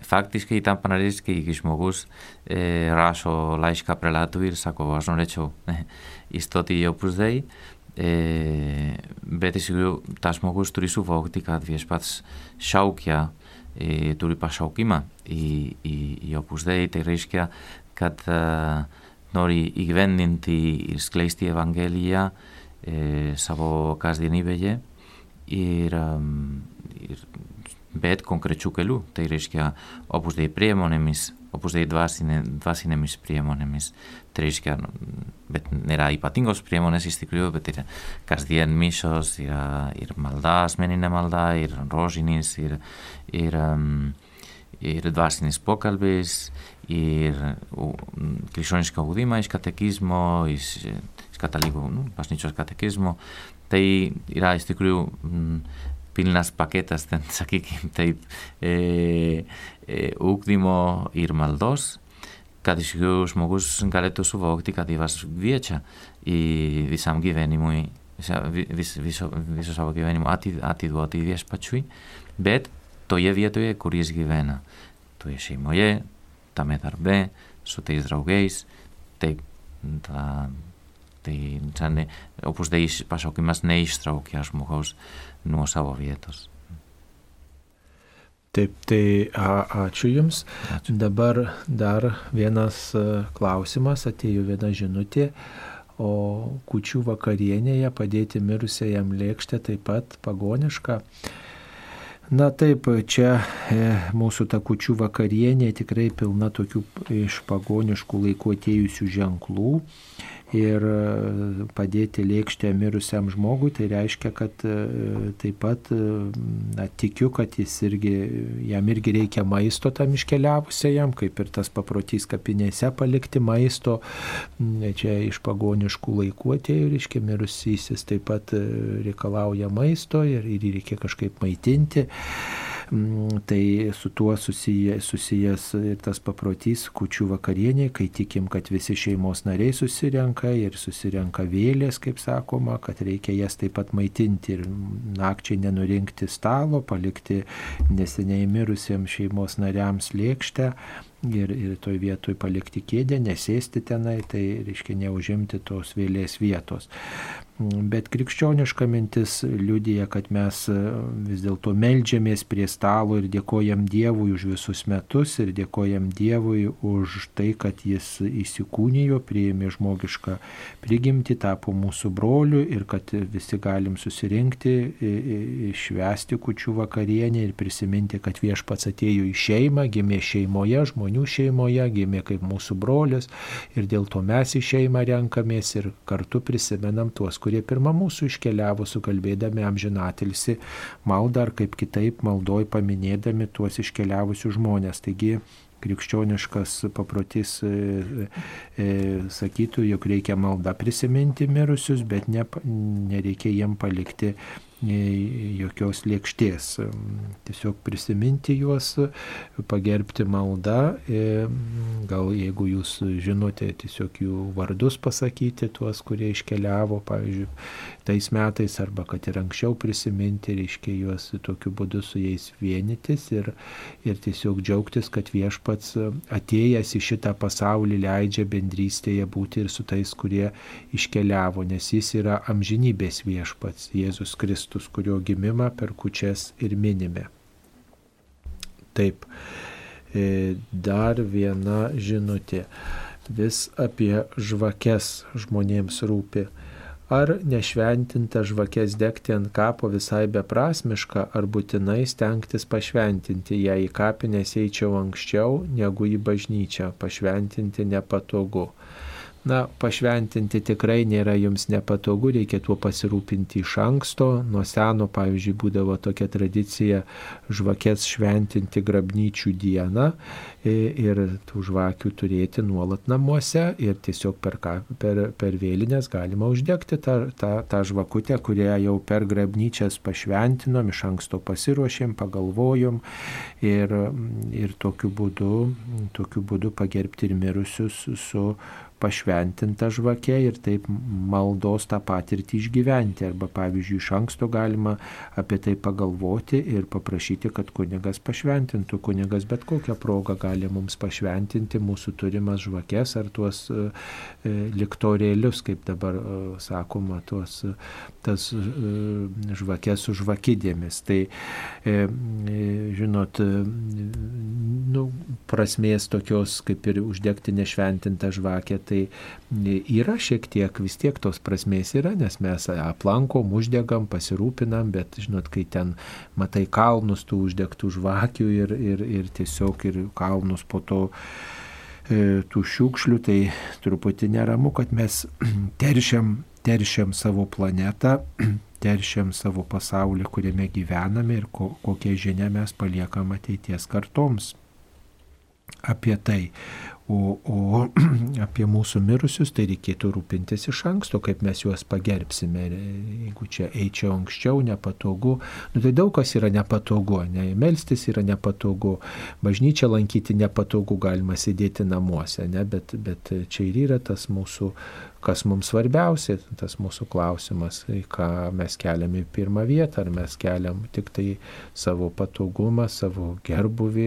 faktiškai tampa nariais, kai žmogus e, rašo laišką prelatui ir sako, aš norėčiau įstoti į opus dei, e, bet iš tikrųjų tas žmogus turi suvokti, kad viešpats šaukia e, turi pašaukimą į, į, į opus dei, tai reiškia, kad e, nori įgyvendinti ir skleisti Evangeliją e, savo kasdienybėje ir, um, ir bet konkrečių kelių, tai reiškia opus dei priemonėmis, opus dei dvasinė, dvasinėmis priemonėmis, tai reiškia, bet nėra ypatingos priemonės iš tikrųjų, bet ir kasdien mišos, yra ir malda, asmeninė malda, ir rožinis, ir, ir, um, ir dvasinis pokalbis, ir krikščioniška ugdymą iš katekizmo, iš, iš katalikų, nu, bažnyčios katekizmo, tai yra iš tikrųjų mm, pilnas paketas, ten, sakykim, taip, e, e, ugdymo ir maldos, kad iš tikrųjų žmogus galėtų suvokti, kad Dievas kviečia į visam gyvenimui, vis, viso, viso savo gyvenimo atiduoti viešpačiui, bet toje vietoje, kur jis gyvena, toje šeimoje, tame darbe, su tais draugais, taip, ta, tai ne, opus dei pašaukimas neištraukia žmogaus nuo savo vietos. Taip, tai a, ačiū Jums. Ačiū. Dabar dar vienas klausimas, atėjo viena žinutė, o kučių vakarienėje padėti mirusiajam lėkštę taip pat pagoniška. Na taip, čia e, mūsų ta kučių vakarienė tikrai pilna tokių iš pagoniškų laikų atėjusių ženklų ir e, padėti lėkštę mirusiam žmogui, tai reiškia, kad e, taip pat e, na, tikiu, kad jis irgi, jam irgi reikia maisto tam iškeliavusiam, kaip ir tas paprotys kapinėse palikti maisto. Čia iš pagoniškų laikų atėjo, reiškia, mirusysis taip pat reikalauja maisto ir, ir reikia kažkaip maitinti. Mm, tai su tuo susiję, susijęs ir tas paprotys kučių vakarienė, kai tikim, kad visi šeimos nariai susirenka ir susirenka vėlės, kaip sakoma, kad reikia jas taip pat maitinti ir nakčiai nenurinkti stalo, palikti neseniai mirusiems šeimos nariams lėkštę ir, ir toj vietoj palikti kėdę, nesėsti tenai, tai reiškia neužimti tos vėlės vietos. Bet krikščioniška mintis liudija, kad mes e, vis dėlto melžiamės prie stalo ir dėkojam Dievui už visus metus ir dėkojam Dievui už tai, kad Jis įsikūnijo, priėmė žmogišką prigimti, tapo mūsų broliu ir kad visi galim susirinkti, švesti kučių vakarienę ir prisiminti, kad viešpats atėjo į šeimą, gimė šeimoje, žmonių šeimoje, gimė kaip mūsų brolis ir dėl to mes į šeimą renkamės ir kartu prisimenam tuos, kurie pirmą mūsų iškeliavo sukalbėdami amžinatilsi maldą ar kaip kitaip maldoj paminėdami tuos iškeliavusius žmonės. Taigi krikščioniškas paprotys e, e, sakytų, jog reikia maldą prisiminti mirusius, bet ne, nereikia jiem palikti jokios lėkštės. Tiesiog prisiminti juos, pagerbti maldą, gal jeigu jūs žinote, tiesiog jų vardus pasakyti, tuos, kurie iškeliavo, pavyzdžiui, tais metais, arba kad ir anksčiau prisiminti, reiškia juos tokiu būdu su jais vienytis ir, ir tiesiog džiaugtis, kad viešpats atėjęs į šitą pasaulį leidžia bendrystėje būti ir su tais, kurie iškeliavo, nes jis yra amžinybės viešpats, Jėzus Kristus. Kristus, kurio gimimą per kučias ir minime. Taip, e, dar viena žinutė. Vis apie žvakes žmonėms rūpi. Ar nešventinta žvakės degti ant kapo visai beprasmiška, ar būtinai stengtis pašventinti, jei į kapinės eičiau anksčiau negu į bažnyčią, pašventinti nepatogu. Na, pašventinti tikrai nėra jums nepatogu, reikia tuo pasirūpinti iš anksto. Nuo seno, pavyzdžiui, būdavo tokia tradicija žvakės šventinti grabnyčių dieną ir tų žvakių turėti nuolat namuose ir tiesiog per, per, per vėlinės galima uždegti tą, tą, tą žvakutę, kurią jau per grabnyčias pašventinom, iš anksto pasiruošėm, pagalvojom ir, ir tokiu, būdu, tokiu būdu pagerbti ir mirusius su pašventinta žvakė ir taip maldos tą patirtį išgyventi. Arba pavyzdžiui, iš anksto galima apie tai pagalvoti ir paprašyti, kad kunigas pašventintų. Kunigas bet kokią progą gali mums pašventinti mūsų turimas žvakės ar tuos e, e liktorėlius, kaip dabar e, sakoma, tuos tas e, žvakės su žvakidėmis. Tai, e, e, žinot, nu, prasmės tokios kaip ir uždegti nešventintą žvakę tai yra šiek tiek, vis tiek tos prasmės yra, nes mes aplankom, uždegam, pasirūpinam, bet žinot, kai ten matai kalnus tų uždegtų žvakių ir, ir, ir tiesiog ir kalnus po to e, tų šiukšlių, tai truputį neramu, kad mes teršiam, teršiam savo planetą, teršiam savo pasaulį, kuriame gyvename ir ko, kokią žinią mes paliekam ateities kartoms apie tai. O, o apie mūsų mirusius tai reikėtų rūpintis iš anksto, kaip mes juos pagerbsime. Jeigu čia eičiau anksčiau, nepatogu. Nu, tai daug kas yra nepatogu. Ne? Melstis yra nepatogu. Bažnyčia lankyti nepatogu, galima sėdėti namuose. Ne? Bet, bet čia ir yra tas mūsų kas mums svarbiausia, tas mūsų klausimas, ką mes keliam į pirmą vietą, ar mes keliam tik tai savo patogumą, savo gerbuvį,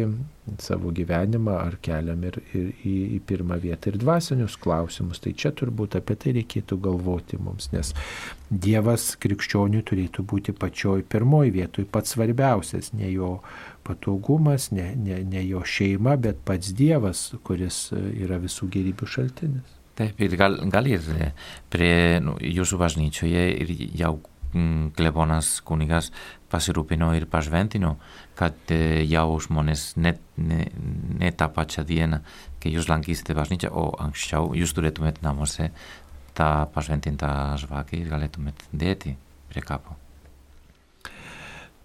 savo gyvenimą, ar keliam ir, ir į, į pirmą vietą ir dvasinius klausimus. Tai čia turbūt apie tai reikėtų galvoti mums, nes Dievas krikščionių turėtų būti pačioj pirmoji vietoj, pats svarbiausias, ne jo patogumas, ne, ne, ne jo šeima, bet pats Dievas, kuris yra visų gerybių šaltinis. Taip, ir gal, gal ir eh, prie nu, jūsų bažnyčioje ir jau mm, klebonas kunigas pasirūpino ir pašventino, kad e, jau žmonės net ne, ne tą pačią dieną, kai jūs lankysite bažnyčią, o anksčiau jūs turėtumėt namuose tą pašventintą žvakę ir galėtumėt dėti prie kapo.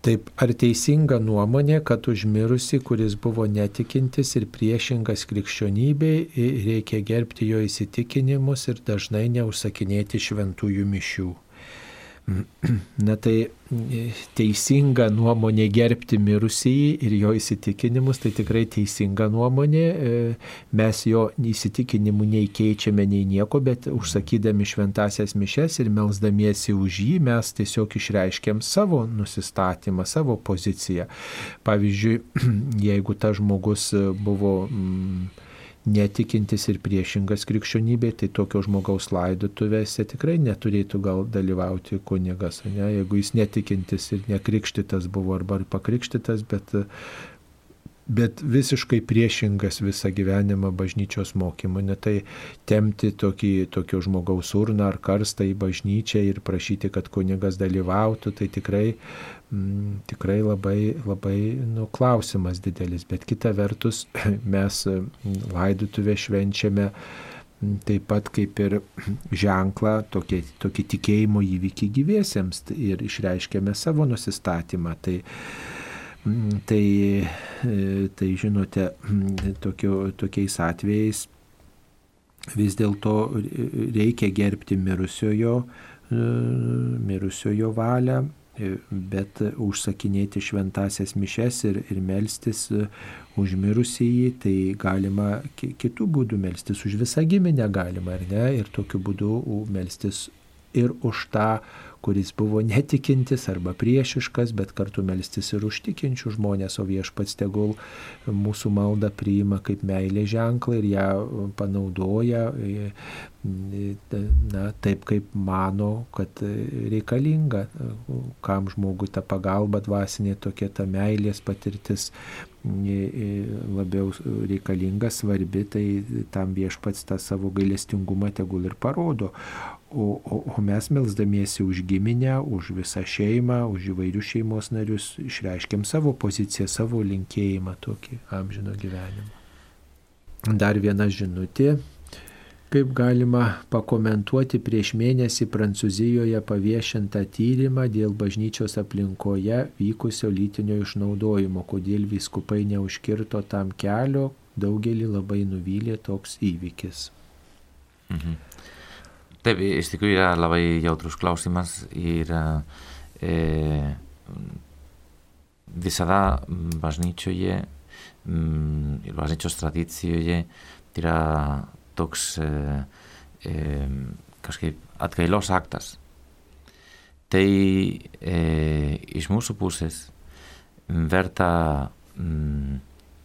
Taip, ar teisinga nuomonė, kad užmirusi, kuris buvo netikintis ir priešingas krikščionybei, reikia gerbti jo įsitikinimus ir dažnai neužsakinėti šventųjų mišių? Na tai teisinga nuomonė gerbti mirusįjį ir jo įsitikinimus, tai tikrai teisinga nuomonė. E, mes jo įsitikinimų nei keičiame, nei nieko, bet užsakydami šventasias mišes ir melzdamiesi už jį, mes tiesiog išreiškiam savo nusistatymą, savo poziciją. Pavyzdžiui, jeigu tas žmogus buvo... Mm, netikintis ir priešingas krikščionybė, tai tokio žmogaus laidotuvėse tikrai neturėtų gal dalyvauti kunigas, ne? jeigu jis netikintis ir nekrikštytas buvo arba pakrikštytas, bet bet visiškai priešingas visą gyvenimą bažnyčios mokymui. Ne tai temti tokį, tokio žmogaus urną ar karstą į bažnyčią ir prašyti, kad kunigas dalyvautų, tai tikrai, m, mm, tikrai labai, labai nu, klausimas didelis. Bet kita vertus, mes mm, laidutuvę švenčiame mm, taip pat kaip ir ženklą, tokį, tokį tikėjimo įvykį gyviesiems ir išreiškėme savo nusistatymą. Tai, tai, e, tai žinote, tokio, tokiais atvejais vis dėlto reikia gerbti mirusiojo, e, mirusiojo valią, bet užsakinėti šventasias mišes ir, ir melstis už mirusįjį, tai galima kitų būdų melstis, už visą giminę galima, ar ne, ir tokiu būdu melstis ir už tą kuris buvo netikintis arba priešiškas, bet kartu melstis ir užtikinčių žmonės, o viešpats tegul mūsų maldą priima kaip meilė ženklą ir ją panaudoja na, taip, kaip mano, kad reikalinga, kam žmogui ta pagalba dvasinė tokia, ta meilės patirtis labiau reikalinga, svarbi, tai tam viešpats tą savo gailestingumą tegul ir parodo. O, o, o mes melzdamiesi už giminę, už visą šeimą, už įvairius šeimos narius, išreiškiam savo poziciją, savo linkėjimą tokį amžino gyvenimą. Dar viena žinutė. Kaip galima pakomentuoti prieš mėnesį Prancūzijoje paviešintą tyrimą dėl bažnyčios aplinkoje vykusio lytinio išnaudojimo, kodėl vyskupai neužkirto tam kelio, daugelį labai nuvylė toks įvykis. Mhm. Taip, iš tikrųjų yra labai jautrus klausimas ir e, visada bažnyčioje ir bažnyčios tradicijoje yra toks e, e, kažkaip atgailos aktas. Tai e, iš mūsų pusės verta mm,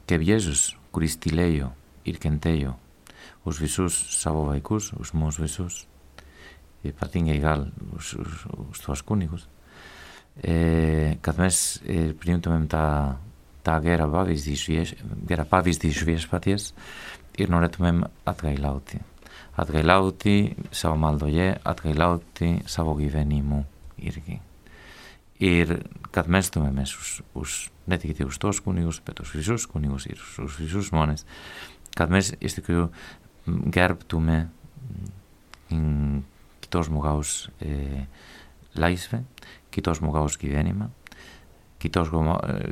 kaip Jėzus, kuris tylėjo ir kentėjo už visus savo vaikus, už mūsų visus, ypatingai gal už, už, už tuos kunigus, e, kad mes e, priimtumėm tą, tą gerą pavyzdį iš, vieš, gerą pavyzdį iš viešpaties ir norėtumėm atgailauti. Atgailauti savo maldoje, atgailauti savo gyvenimu irgi. Ir kad mestumėmės už, už, ne tik už tos kunigus, bet už visus kunigus ir už visus žmonės, kad mes iš tikrųjų gerbtume kito žmogaus e, laisvę, kito žmogaus gyvenimą, kito,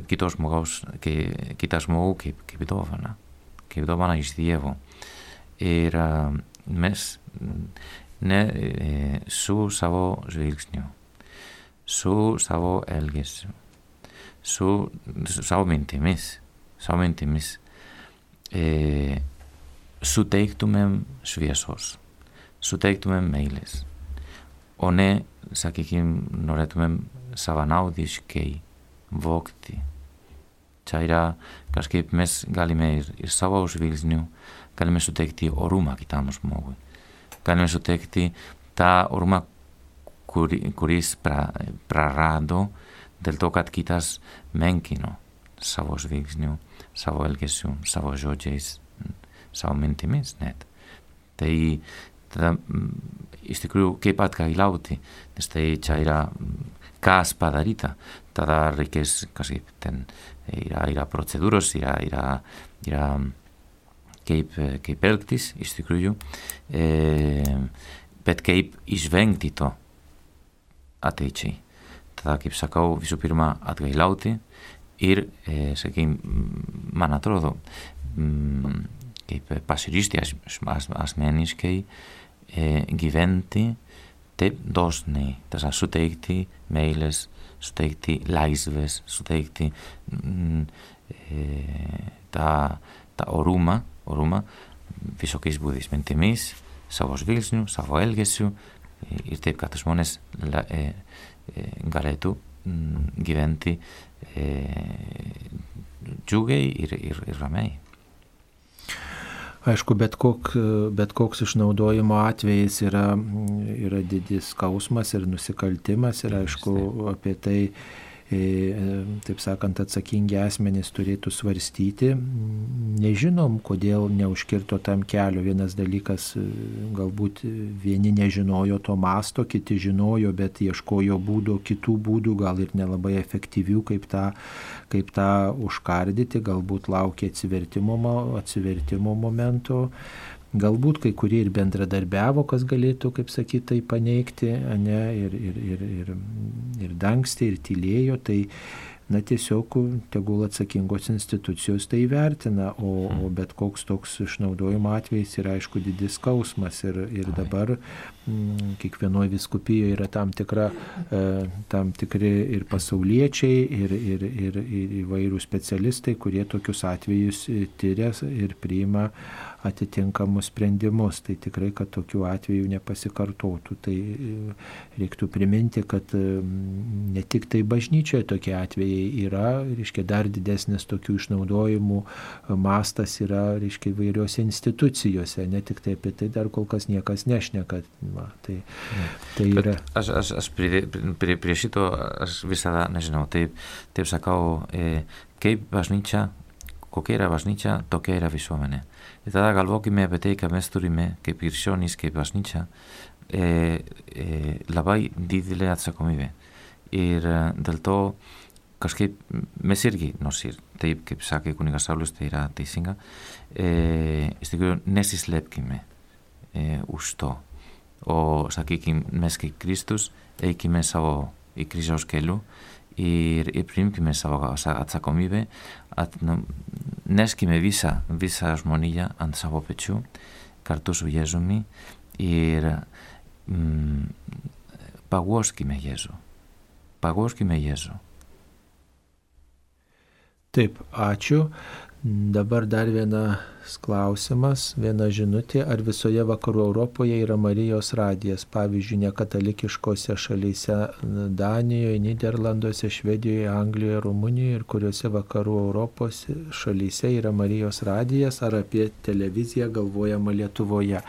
kito žmogaus, ke, kitą žmogų kaip, kaip dovana, kaip dovana iš Dievo. Ir uh, mes ne, e, su savo žvilgsniu, su savo elgesiu, su, su savo mintimis, savo mintimis e, suteiktumėm šviesos, suteiktumėm meilės o ne, sakykim, norėtumėm savanaudiškai vokti. Čia yra kažkaip mes galime ir, ir savo žvilgsniu, galime suteikti orumą kitam žmogui. Galime suteikti tą orumą, kur, kuris pra, prarado dėl to, kad kitas menkino savo žvilgsniu, savo elgesiu, savo žodžiais, savo mintimis net. Tai tada iš tikrųjų kaip atgailauti, nes tai čia yra kas padaryta, tada reikės kažkaip ten yra, yra procedūros, yra, yra, yra kaip, kaip elgtis iš tikrųjų, e, bet kaip išvengti to ateičiai. Tada, kaip sakau, visų pirma atgailauti ir, e, sakykim, man atrodo, kaip pasiryžti asmeniškai, as, e, gyventi taip dosniai, tas suteikti meilės, suteikti laisvės, suteikti mm, e, tą, tą orumą, orumą visokiais būdais, mintimis, savo žvilgsnių, savo elgesių ir taip, kad žmonės la, Aišku, bet, kok, bet koks išnaudojimo atvejis yra, yra didis skausmas ir nusikaltimas ir aišku apie tai taip sakant, atsakingi asmenys turėtų svarstyti. Nežinom, kodėl neužkirto tam kelio. Vienas dalykas, e, galbūt vieni nežinojo to masto, kiti žinojo, bet ieškojo būdų, kitų būdų, gal ir nelabai efektyvių, kaip tą, kaip tą užkardyti, galbūt laukia atsivertimo, atsivertimo momento. Galbūt kai kurie ir bendradarbiavo, kas galėtų, kaip sakyti, tai paneigti, ne, ir, ir, ir, ir, ir dangstė, ir tylėjo, tai na tiesiog tegul atsakingos institucijos tai vertina, o, o bet koks toks išnaudojimo atvejis yra aišku didis skausmas ir, ir dabar mm, kiekvienoje viskupijoje yra tam, tikra, e, tam tikri ir pasauliečiai, ir, ir, ir, ir įvairių specialistai, kurie tokius atvejus tyria ir priima atitinkamus sprendimus. Tai tikrai, kad tokių atvejų nepasikartotų. Tai e, reiktų priminti, kad e, ne tik tai bažnyčioje tokie atvejai yra, reiškia, dar didesnis tokių išnaudojimų e, mastas yra, reiškia, įvairiose institucijose. Ne tik tai apie tai dar kol kas niekas nešneka. Va, tai, tai yra. Bet aš, aš, aš prie, prie, prie šito aš visada, nežinau, taip, taip sakau, e, kaip bažnyčia kokia yra bažnyčia, tokia yra visuomenė. Ir tada galvokime apie tai, kad mes turime, kaip krikščionys, kaip bažnyčia, e, e, labai didelė atsakomybė. Ir e, dėl to kažkaip mes irgi, nors ir taip, kaip sakė kunigas Saulis, tai yra teisinga, e, iš tikrųjų nesislėpkime e, už to. O, sakykime, mes kaip Kristus eikime savo į kryžiaus kelių ir, ir priimkime savo atsakomybę, at, nu, neškime visą, visą žmoniją ant savo pečių kartu su Jėzumi ir mm, paguoskime Jėzų. Paguoskime Jėzų. Taip, ačiū. Dabar dar vienas klausimas, viena žinutė, ar visoje vakarų Europoje yra Marijos radijas, pavyzdžiui, nekatalikiškose šalyse Danijoje, Niderlanduose, Švedijoje, Anglijoje, Rumunijoje ir kuriuose vakarų Europos šalyse yra Marijos radijas, ar apie televiziją galvojama Lietuvoje.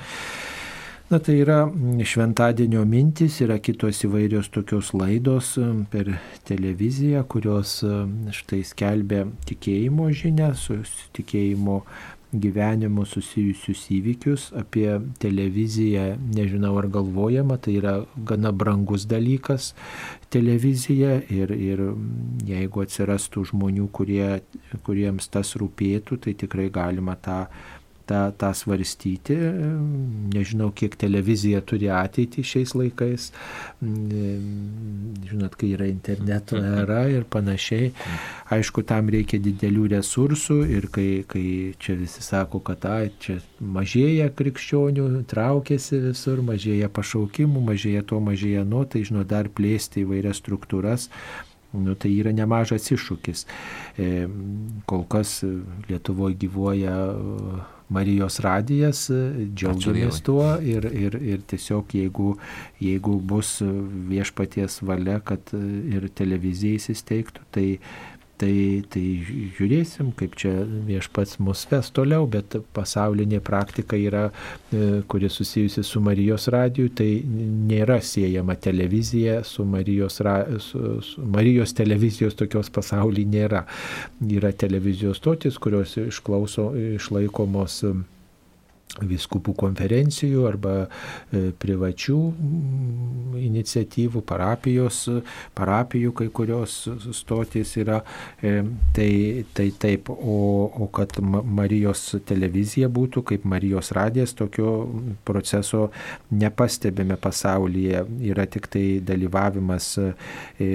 Na tai yra šventadienio mintis, yra kitos įvairios tokios laidos per televiziją, kurios štai skelbia tikėjimo žinę, su tikėjimo gyvenimu susijusius įvykius, apie televiziją nežinau ar galvojama, tai yra gana brangus dalykas televizija ir, ir jeigu atsirastų žmonių, kurie, kuriems tas rūpėtų, tai tikrai galima tą tą, tą svarstyti. Nežinau, kiek televizija turi ateitį šiais laikais. Žinot, kai yra interneto era ir panašiai. Aišku, tam reikia didelių resursų ir kai, kai čia visi sako, kad a, čia mažėja krikščionių, traukiasi visur, mažėja pašaukimų, mažėja to, mažėja nuo, tai žinot, dar plėsti įvairias struktūras. Nu, tai yra nemažas iššūkis. E, kol kas Lietuvoje gyvuoja Marijos radijas, džiaugiamės tuo ir, ir, ir tiesiog jeigu, jeigu bus viešpaties valia, kad ir televizija įsisteigtų, tai Tai, tai žiūrėsim, kaip čia viešpats mus ves toliau, bet pasaulinė praktika yra, e, kuri susijusi su Marijos radiju, tai nėra siejama televizija su Marijos, su, su Marijos televizijos tokios pasaulyje nėra. Yra televizijos stotis, kurios išklauso, išlaikomos viskupų konferencijų arba e, privačių mm, iniciatyvų, parapijos, parapijų kai kurios stotys yra. E, tai, tai taip, o, o kad Marijos televizija būtų kaip Marijos radijas, tokio proceso nepastebime pasaulyje. Yra tik tai dalyvavimas, e,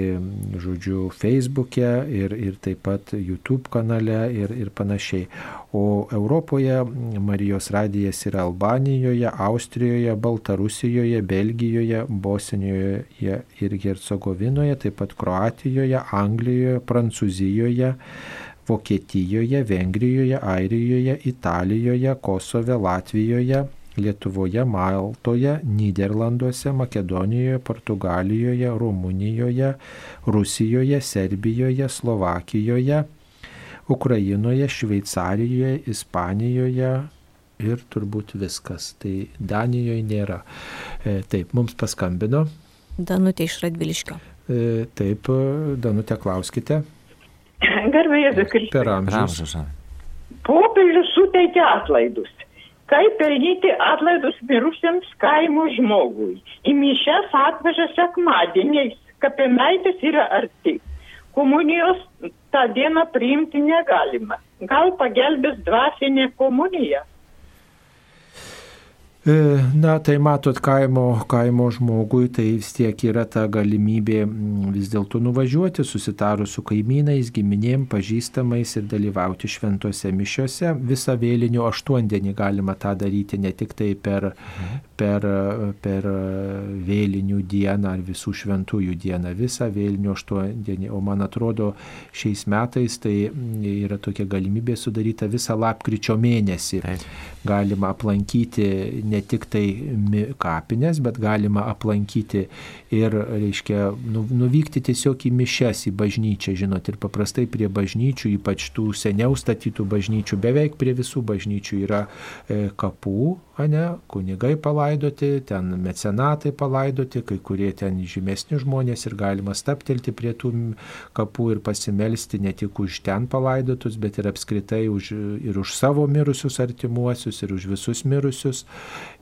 žodžiu, Facebook'e ir, ir taip pat YouTube kanale ir, ir panašiai. O Europoje Marijos radijas yra Albanijoje, Austrijoje, Baltarusijoje, Belgijoje, Bosnijoje ir Hercegovinoje, taip pat Kroatijoje, Anglijoje, Prancūzijoje, Vokietijoje, Vengrijoje, Airijoje, Italijoje, Kosove, Latvijoje, Lietuvoje, Maltoje, Niderlanduose, Makedonijoje, Portugalijoje, Rumunijoje, Rusijoje, Serbijoje, Slovakijoje, Ukrainoje, Šveicarijoje, Ispanijoje ir turbūt viskas. Tai Danijoje nėra. E, taip, mums paskambino. Danutė iš Radviliškio. E, taip, Danutė, klauskite. Garbė Jėzus Kristus. Per amžius. Popiežius suteikia atlaidus. Kaip pelnyti atlaidus mirusiems kaimo žmogui? Į mišęs atveža sekmadieniais, kapinaitis yra arti. Komunijos tą dieną priimti negalima. Gal pagelbės dvasinė komunija? E, Na, tai matot, kaimo, kaimo žmogui tai vis tiek yra ta galimybė vis dėlto nuvažiuoti, susitarus su kaimynais, giminėm, pažįstamais ir dalyvauti šventose mišiose. Visą vėlinių aštuondienį galima tą daryti ne tik tai per, per, per vėlinių dieną ar visų šventųjų dieną, visą vėlinių aštuondienį. O man atrodo, šiais metais tai yra tokia galimybė sudaryta visą lapkričio mėnesį. Galima aplankyti ne tik tai kapines, bet galima aplankyti ir, reiškia, nu, nuvykti tiesiog į mišes, į bažnyčią, žinot, ir paprastai prie bažnyčių, ypač tų seniau statytų bažnyčių, beveik prie visų bažnyčių yra e, kapų, ne, kunigai palaidoti, ten mecenatai palaidoti, kai kurie ten žymesni žmonės ir galima staptelti prie tų kapų ir pasimelsti ne tik už ten palaidotus, bet ir apskritai už, ir už savo mirusius artimuosius, ir už visus mirusius.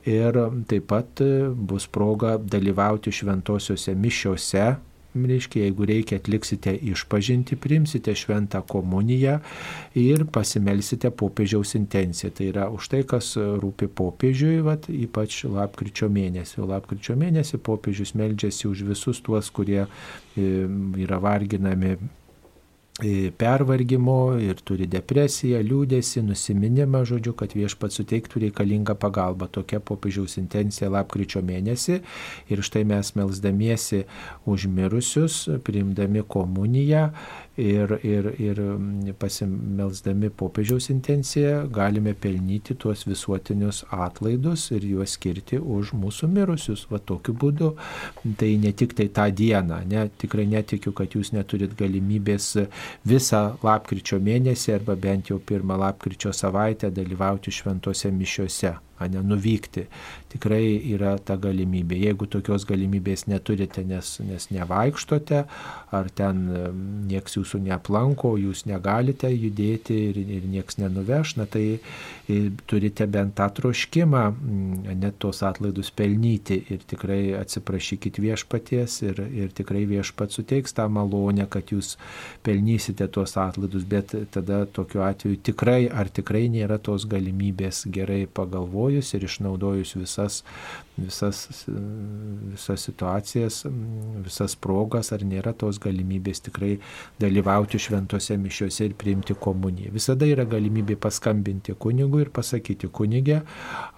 Ir taip pat e, bus proga dalyvauti šventosiuose mišiuose. Reiškia, jeigu reikia, atliksite išpažinti, primsite šventą komuniją ir pasimelsite popiežiaus intenciją. Tai yra už tai, kas rūpi popiežiui, vat, ypač lapkričio mėnesį. O lapkričio mėnesį popiežius meldžiasi už visus tuos, kurie e, yra varginami pervargimo ir turi depresiją, liūdėsi, nusiminimą, žodžiu, kad viešpats suteiktų reikalingą pagalbą. Tokia popiežiaus intencija lapkričio mėnesį. Ir štai mes melzdamiesi už mirusius, priimdami komuniją ir, ir, ir mm, pasimelsdami popiežiaus intenciją, galime pelnyti tuos visuotinius atlaidus ir juos skirti už mūsų mirusius. Va tokiu būdu, tai ne tik tai tą dieną, ne, tikrai netikiu, kad jūs neturit galimybės visą lapkričio mėnesį arba bent jau pirmą lapkričio savaitę dalyvauti šventose mišiuose, o ne nuvykti. Tikrai yra ta galimybė. Jeigu tokios galimybės neturite, nes, nes nevaikštote, ar ten em, nieks jūsų neaplanko, jūs negalite judėti ir, ir nieks nenuveš, na tai e, turite bent tą troškimą, mm, net tos atlaidus pelnyti ir tikrai atsiprašykit viešpaties ir, ir tikrai viešpat suteiks tą malonę, kad jūs pelnysite tuos atlaidus, bet tada tokiu atveju tikrai ar tikrai nėra tos galimybės gerai pagalvojus ir išnaudojus visas, visas, visas situacijas, visas progas, ar nėra tos galimybės tikrai dalyvauti šventose mišiuose ir priimti komuniją. Visada yra galimybė paskambinti kunigui ir pasakyti, kunigė,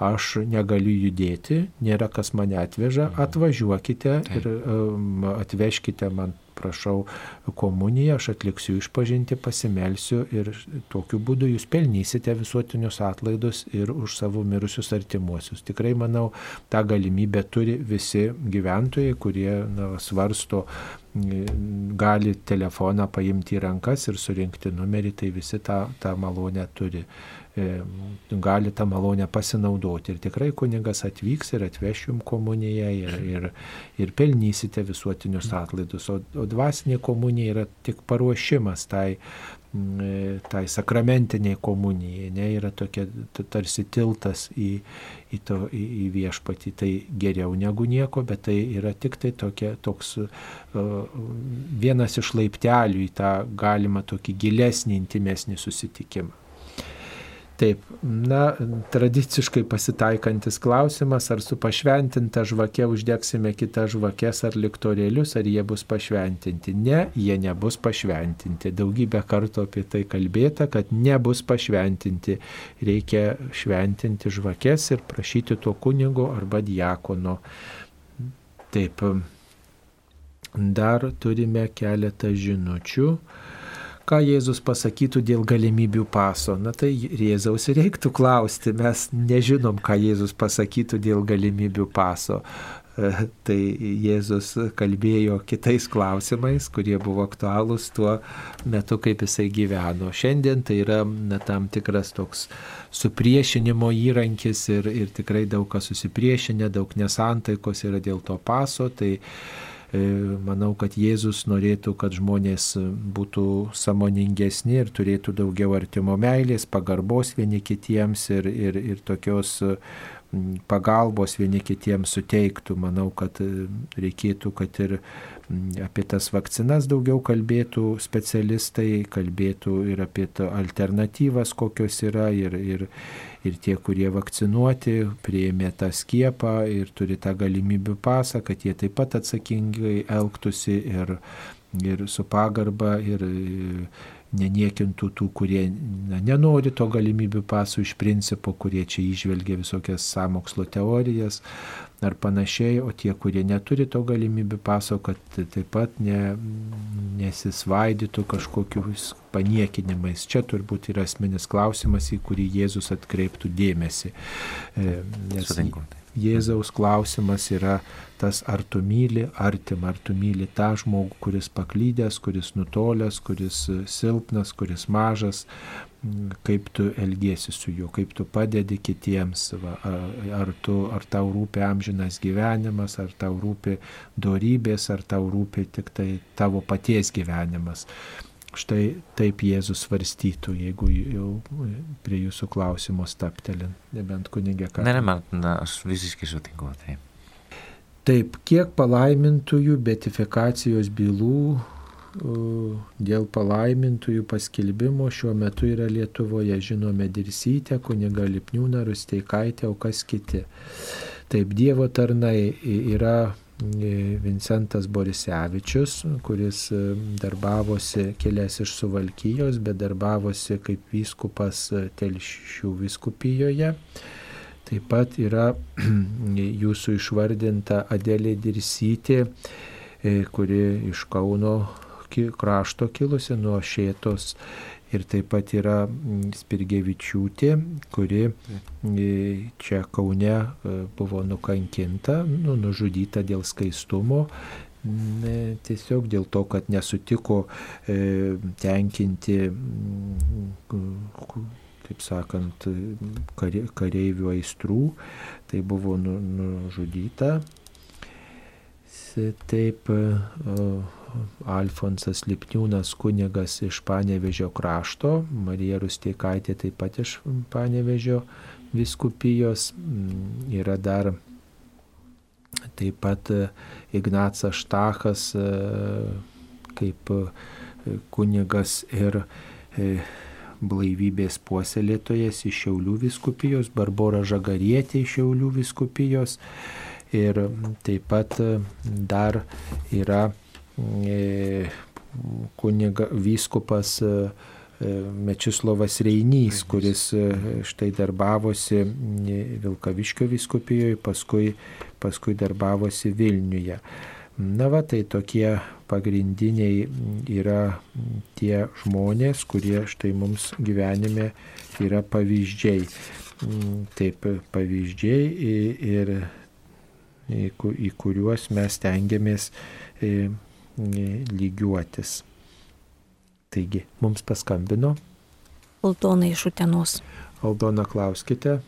aš negaliu judėti, nėra kas mane atveža, atvažiuokite ir um, atvežkite man prašau komuniją, aš atliksiu išpažinti, pasimelsiu ir tokiu būdu jūs pelnysite visuotinius atlaidus ir už savo mirusius artimuosius. Tikrai manau, tą galimybę turi visi gyventojai, kurie na, svarsto, gali telefoną paimti į rankas ir surinkti numerį, tai visi tą, tą malonę turi gali tą malonę pasinaudoti. Ir tikrai kunigas atvyks ir atveš jums komuniją ir, ir, ir pelnysite visuotinius atlaidus. O, o dvasinė komunija yra tik paruošimas tai, mm, tai sakramentiniai komunijai. Ne, yra tokia tarsi tiltas į, į, to, į, į viešpatį. Tai geriau negu nieko, bet tai yra tik tai tokia, toks uh, vienas iš laiptelių į tą galimą tokį gilesnį, intimesnį susitikimą. Taip, na, tradiciškai pasitaikantis klausimas, ar su pašventinta žvake uždegsime kitas žvakes ar liktorėlius, ar jie bus pašventinti. Ne, jie nebus pašventinti. Daugybę kartų apie tai kalbėta, kad nebus pašventinti. Reikia šventinti žvakes ir prašyti to kunigo arba diakono. Taip, dar turime keletą žinučių ką Jėzus pasakytų dėl galimybių paso. Na tai Jėzaus reiktų klausti, mes nežinom, ką Jėzus pasakytų dėl galimybių paso. E, tai Jėzus kalbėjo kitais klausimais, kurie buvo aktualūs tuo metu, kaip jisai gyveno. Šiandien tai yra na, tam tikras toks supriešinimo įrankis ir, ir tikrai daug kas susipriešinę, daug nesantaikos yra dėl to paso. Tai E, manau, kad Jėzus norėtų, kad žmonės būtų samoningesni ir turėtų daugiau artimo meilės, pagarbos vieni kitiems ir, ir, ir tokios pagalbos vieni kitiems suteiktų. Manau, kad e, reikėtų, kad ir apie tas vakcinas daugiau kalbėtų specialistai, kalbėtų ir apie alternatyvas, kokios yra, ir, ir, ir tie, kurie vakcinuoti, prieimė tą skiepą ir turi tą galimybių pasą, kad jie taip pat atsakingai elgtųsi ir, ir su pagarba ir neniekintų tų, kurie na, nenori to galimybių pasų iš principo, kurie čia išvelgia visokias samokslo teorijas ar panašiai, o tie, kurie neturi to galimybių paso, kad taip pat ne, nesisvaidytų kažkokius paniekinimais. Čia turbūt yra asmenis klausimas, į kurį Jėzus atkreiptų dėmesį. E, nes Jėzaus klausimas yra tas, ar tu myli artimą, ar tu myli tą žmogų, kuris paklydęs, kuris nutolęs, kuris silpnas, kuris mažas, kaip tu elgiesi su juo, kaip tu padedi kitiems, va, ar, tu, ar tau rūpi amžinas gyvenimas, ar tau rūpi dorybės, ar tau rūpi tik tai tavo paties gyvenimas. Štai taip Jėzus svarstytų, jeigu jau prie jūsų klausimo staptelint, nebent kunigė ką. Ne, ne, man, aš visiškai sutinku. Taip. taip, kiek palaimintųjų betifikacijos bylų dėl palaimintųjų paskelbimo šiuo metu yra Lietuvoje. Žinome Dirsytę, kuniga Lipniūną, Rusteikaitę, o kas kiti. Taip, Dievo tarnai yra e, Vincentas Borisevičius, kuris e, darbavosi kilęs iš Suvalkyjos, bet darbavosi kaip vyskupas e, Telšių viskupijoje. Taip pat yra jūsų išvardinta Adelė Dirsytė, kuri iš Kauno krašto kilusi nuo šėtos. Ir taip pat yra Spirgevičiūtė, kuri čia Kaune e, buvo nukankinta, nu, nužudyta dėl skaistumo, mm, tiesiog dėl to, kad nesutiko e, tenkinti, taip sakant, kareivių aistrų, tai buvo nu, nužudyta. Taip, Alfonsas Lipniūnas kunigas iš Panevežio krašto, Marija Rustiekaitė taip pat iš Panevežio viskupijos, mm, yra dar taip pat e, Ignacas Štachas e, kaip e, kunigas ir blaivybės puoselėtojas iš Šiaulių viskupijos, Barbora Žagarietė iš Šiaulių viskupijos ir taip pat dar yra kuniga vyskupas e, e, Mečislovas Reinys, kuris štai darbavosi Vilkaviškio vyskupijoje, paskui, paskui darbavosi Vilniuje. Na va, tai tokie pagrindiniai yra tie žmonės, kurie štai mums gyvenime yra pavyzdžiai. Taip, pavyzdžiai ir į kuriuos mes tengiamės lygiuotis. Taigi, mums paskambino. Aldona iš Utenos. Aldona, klauskite.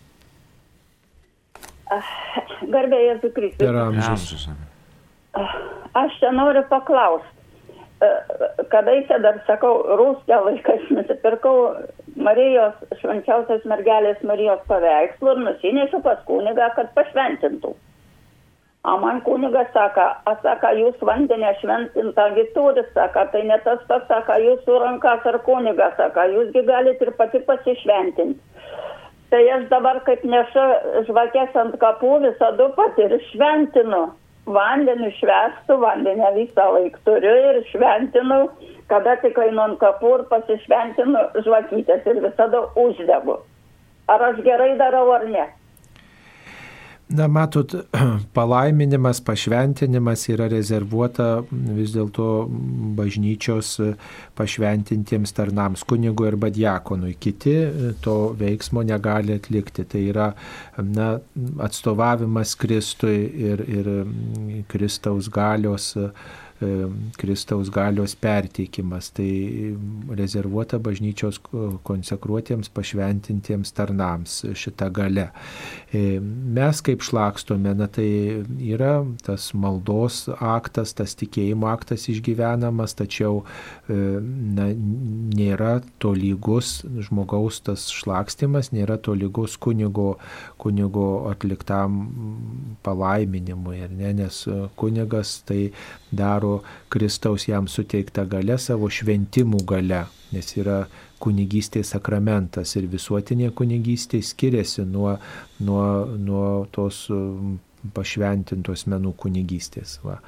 Garbė Jėzų Kristų. Per amžius. Aš čia noriu paklausti. Kadaise dar sakau, rūstė laikais nusipirkau Marijos, švenčiausios mergelės Marijos paveikslų ir nusinešiu pas kunigą, kad pašventintų. O man kunigas sako, sako, jūs vandenę šventintą turit, sako, tai ne tas pats, sako, jūsų rankas ar kunigas, sako, jūsgi galite ir pati pasišventinti. Tai aš dabar kaip nešu žvakės ant kapų visada pat ir šventinu. Vandenį švestų, vandenį visą laiką turiu ir šventinu, kada tik einu ant kapų ir pasišventinu žvakytės ir visada uždegu. Ar aš gerai darau ar ne? Na, matot, palaiminimas, pašventinimas yra rezervuota vis dėlto bažnyčios pašventintiems tarnams, kunigui arba diakonui. Kiti to veiksmo negali atlikti. Tai yra na, atstovavimas Kristui ir, ir Kristaus galios E, Kristaus galios perteikimas. Tai rezervuota bažnyčios konsekruotiems, pašventintiems tarnams šita gale. E, mes kaip šlakstome, na tai yra tas maldos aktas, tas tikėjimo aktas išgyvenamas, tačiau e, na, nėra to lygus žmogaus tas šlakstimas, nėra to lygus kunigo, kunigo atliktam palaiminimui, ne, nes kunigas tai daro Kristaus jam suteiktą galę savo šventimų galę, nes yra kunigystės sakramentas ir visuotinė kunigystė skiriasi nuo, nuo, nuo tos pašventintos menų kunigystės. Va.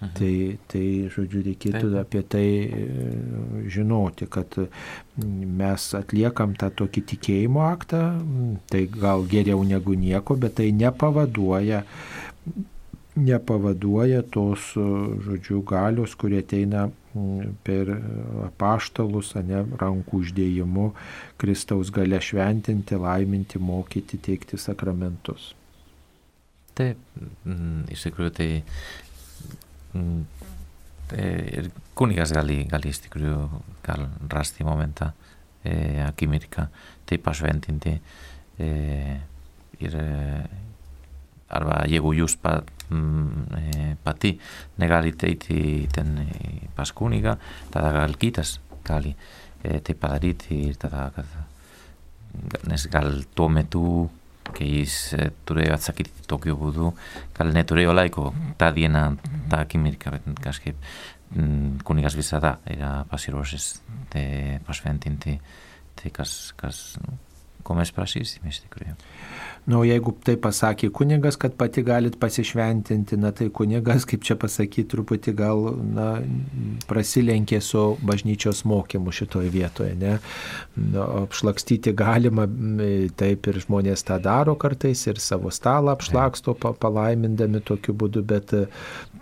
Mhm. Tai, tai, žodžiu, reikėtų Taip. apie tai e, žinoti, kad mes atliekam tą tokį tikėjimo aktą, tai gal geriau negu nieko, bet tai nepavaduoja nepavaduoja tos, žodžiu, galios, kurie ateina per apaštalus, ne rankų uždėjimu, Kristaus gale šventinti, laiminti, mokyti, teikti sakramentus. Taip, iš tikrųjų tai, tai ir kunigas gali, gali iš tikrųjų gal rasti momentą e, akimirką, tai pašventinti e, ir arba jeigu jūs pat, Mm, eh, pati negaliteiti ten eh, paskuniga tada galkitas kali eh, te padarit tada kada nes gal tometu keiz eh, ture batzakit Tokio budu gal neture olaiko ta diena ta kimirka kaske mm, kunigas bizada era pasiroses te pasventinti te kas kas no? Ko mes prašysime iš tikrųjų. Nu, jeigu tai pasakė kunigas, kad pati galit pasišventinti, na tai kunigas, kaip čia pasakyti, truputį gal na, prasilenkė su bažnyčios mokymu šitoje vietoje. Ne? Na, apšlakstyti galima, taip ir žmonės tą daro kartais ir savo stalą apšlaksto palaimindami tokiu būdu, bet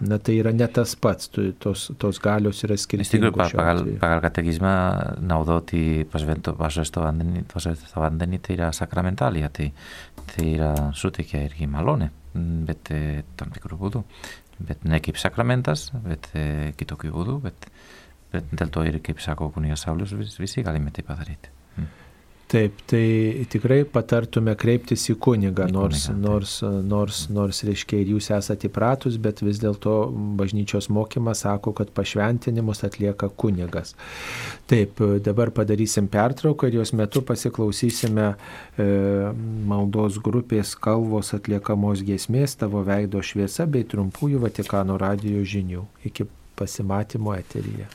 na, tai yra ne tas pats, tos, tos galios yra skirtingos. Iš tikrųjų, pagal, pagal katekizmą naudoti pašvesto vandenį, vandenį tai yra sakramentalija. Tai tai yra suteikia irgi malonę, bet e, tam tikrų būdų. Bet ne kaip sakramentas, bet e, kitokių būdų, bet, bet dėl to ir, kaip sako kunigas Saulis, vis, visi galime tai padaryti. Mm. Taip, tai tikrai patartume kreiptis į kunigą, nors, kunigą, nors, nors, nors, reiškia, ir jūs esate įpratus, bet vis dėlto bažnyčios mokymas sako, kad pašventinimus atlieka kunigas. Taip, dabar padarysim pertrauką ir jos metu pasiklausysime e, maldos grupės kalvos atliekamos giesmės tavo veido šviesa bei trumpųjų Vatikano radio žinių. Iki pasimatymo eteryje.